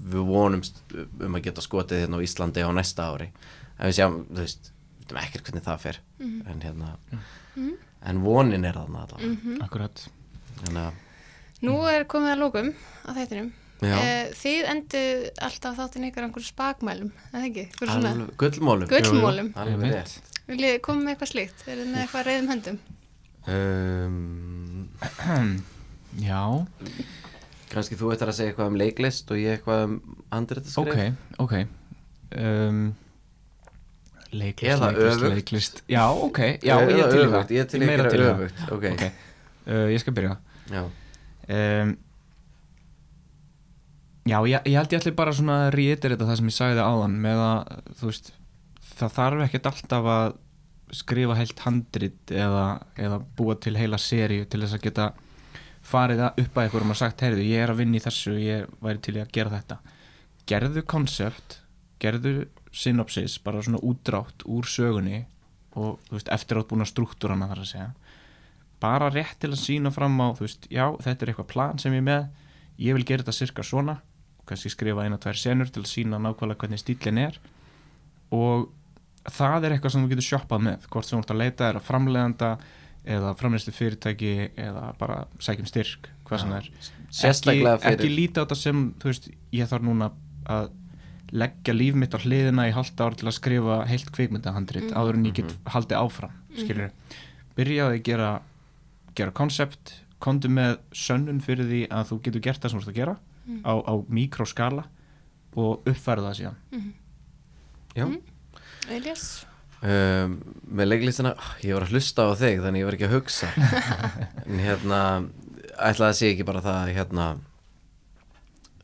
við vonumst um að geta skotið hérna á Íslandi á næsta ári. En við sjáum, þú veist, veitum ekkert hvernig það fer. En hérna en vonin er þarna allavega. Akkurat. Þannig að Nú er komið að lókum á þættinum. Já. Eh, Þið endur alltaf þáttin ykkur einhverjum spakmælum, eða ekki? Alveg, gullmólum. Gullmólum. Viljið koma með eitthvað slíkt? Er þið með eitthvað reyðum höndum? um, já, kannski þú ættir að segja eitthvað um leiklist og ég eitthvað um andritarskrif? Ok, ok. Um, leiklist, Eða leiklist, öfugt. leiklist. Já, ok, já, Eða ég til í það. ég til í það. öfugt, ok. ok, uh, ég skal byrja. Um, já, ég, ég held ég ætli bara svona að rétir þetta það sem ég sagði áðan með að, þú veist það þarf ekkert alltaf að skrifa heilt handrit eða, eða búa til heila seríu til þess að geta farið upp að ykkur og sagt, heyrðu, ég er að vinna í þessu ég væri til í að gera þetta. Gerðu konsept gerðu synopsis, bara svona útdrátt úr sögunni og veist, eftir átt búin að struktúrana þar að segja. Bara rétt til að sína fram á þú veist, já, þetta er eitthvað plan sem ég er með ég vil gera þetta sirka svona kannski skrifa eina, tvær senur til að sína nákvæmlega hvernig stílinn er. Og það er eitthvað sem þú getur shoppað með hvort sem þú ert að leita er að framleganda eða framleistu fyrirtæki eða bara sækjum styrk, hvað sem það er. ekki, ekki líta á þetta sem þú veist, ég þarf núna að leggja líf mitt á hliðina í halvt ár til að skrifa heilt kvikmyndahandrit áður en ég get haldið áfram skilur, byrjaði að gera gera koncept, komdu með sönnun fyrir því að þú getur gert það sem þú ert að gera á, á mikroskala og uppfæra það síðan. Já. Elias? um, með leiklistina, ég var að hlusta á þig þannig ég var ekki að hugsa. En hérna ætlaði að sé ekki bara það hérna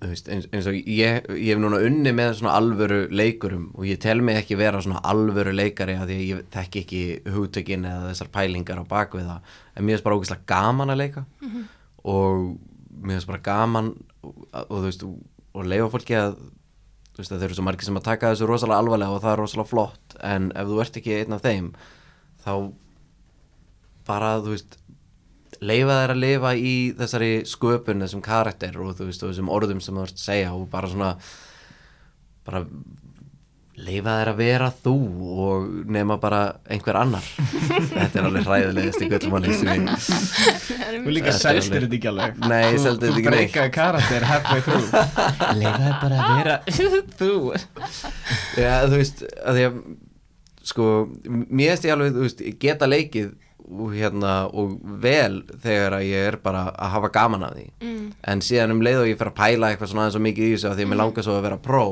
veist, eins, eins og ég, ég hef núna unni með svona alvöru leikurum og ég tel mig ekki vera svona alvöru leikari að ég þekki ekki hugtökin eða þessar pælingar á bakvið það. En mér finnst bara ógeðslega gaman að leika og mér finnst bara gaman og, þú veist og leifa fólki að þú veist að þeir eru svo margir sem að taka þessu rosalega alvarlega og það er rosalega flott. En ef þú ert ekki einn af þeim þá bara þú veist leifa þær að lifa í þessari sköpun þessum karakter og þú veist og þessum orðum sem þú ert að segja og bara svona bara leifa þær að vera þú og nema bara einhver annar. Þetta er alveg hræðilegast í ég Þú líka alveg- þetta ekki alveg. Nei, ég Þú- seldi þetta ekki Þú breykaði karakter halfway through. Leifaði bara að vera þú. Já, þú veist, að því að sko, mér finnst ég alveg, þú veist, geta leikið og hérna, og vel þegar að ég er bara að hafa gaman af því. Mm. en síðan um leið og ég fer að pæla eitthvað svona aðeins og mikið í þessu að því að mér langar svo að vera pró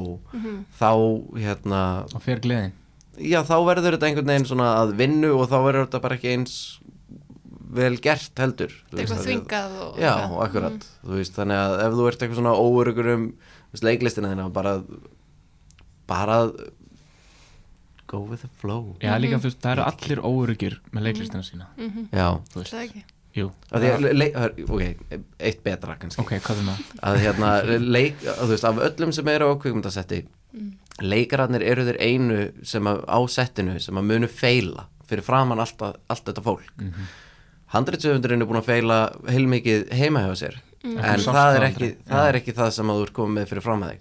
þá, hérna og fer gleðin. Já, þá verður þetta einhvern veginn svona að vinnu og þá verður þetta bara ekki eins vel gert heldur eitthvað af þvingað og Já, akkurat, þú veist, þannig að ef þú ert eitthvað svona óurugur um leiklistina þína, bara bara go with the flow. Já líka þú veist, það eru allir óuryggir með leiklistina sína. Mhm. Já, þú veist, Það ekki. Jú. Að því að, le- le- ok, eitt betra kannski. Ok, hvað er það? að hérna, leik, að, þú veist, af öllum sem eru á kvikmyndasetti leikararnir eru þeir einu sem að, á settinu sem að munu feila fyrir framann allt, að- allt þetta fólk. Mm -hmm. handritsöfundurinn er búin að feila heilmikið heima hjá sér. En þú sást það er, ekki, það er ekki það sem að þú ert komið með fyrir fram að þig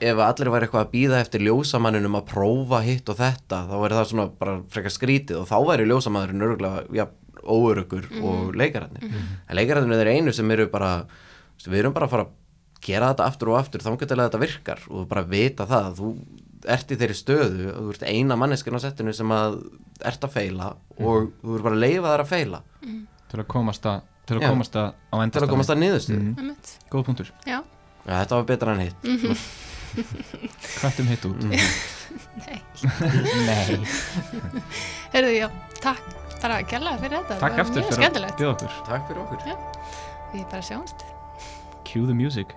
ef allir væri eitthvað að býða eftir ljósamanninum að prófa hitt og þetta þá væri það svona bara frekar skrítið og þá væri ljósamannurinn örgulega ja, óörugur og leikararnir. En leikararnir er einu sem eru bara við erum bara að fara að gera þetta aftur og aftur þá getur þetta virkar og bara vita það að þú ert í þeirri stöðu og þú ert eina manneskinn á settinu sem að ert að feila og þú ert bara að leifa þær að feila til að komast að til að Já. komast að á til að komast að niðurstöðu. Mhm. Góð punktur, Já, ja, þetta var betra en hitt. Hvættum hitt út. Mhm. nei. Nei, Herðu, já, takk bara gæla fyrir þetta. Takk eftir fyrir að bjóða okkur. Takk fyrir okkur. Við bara sjáumst. Cue the music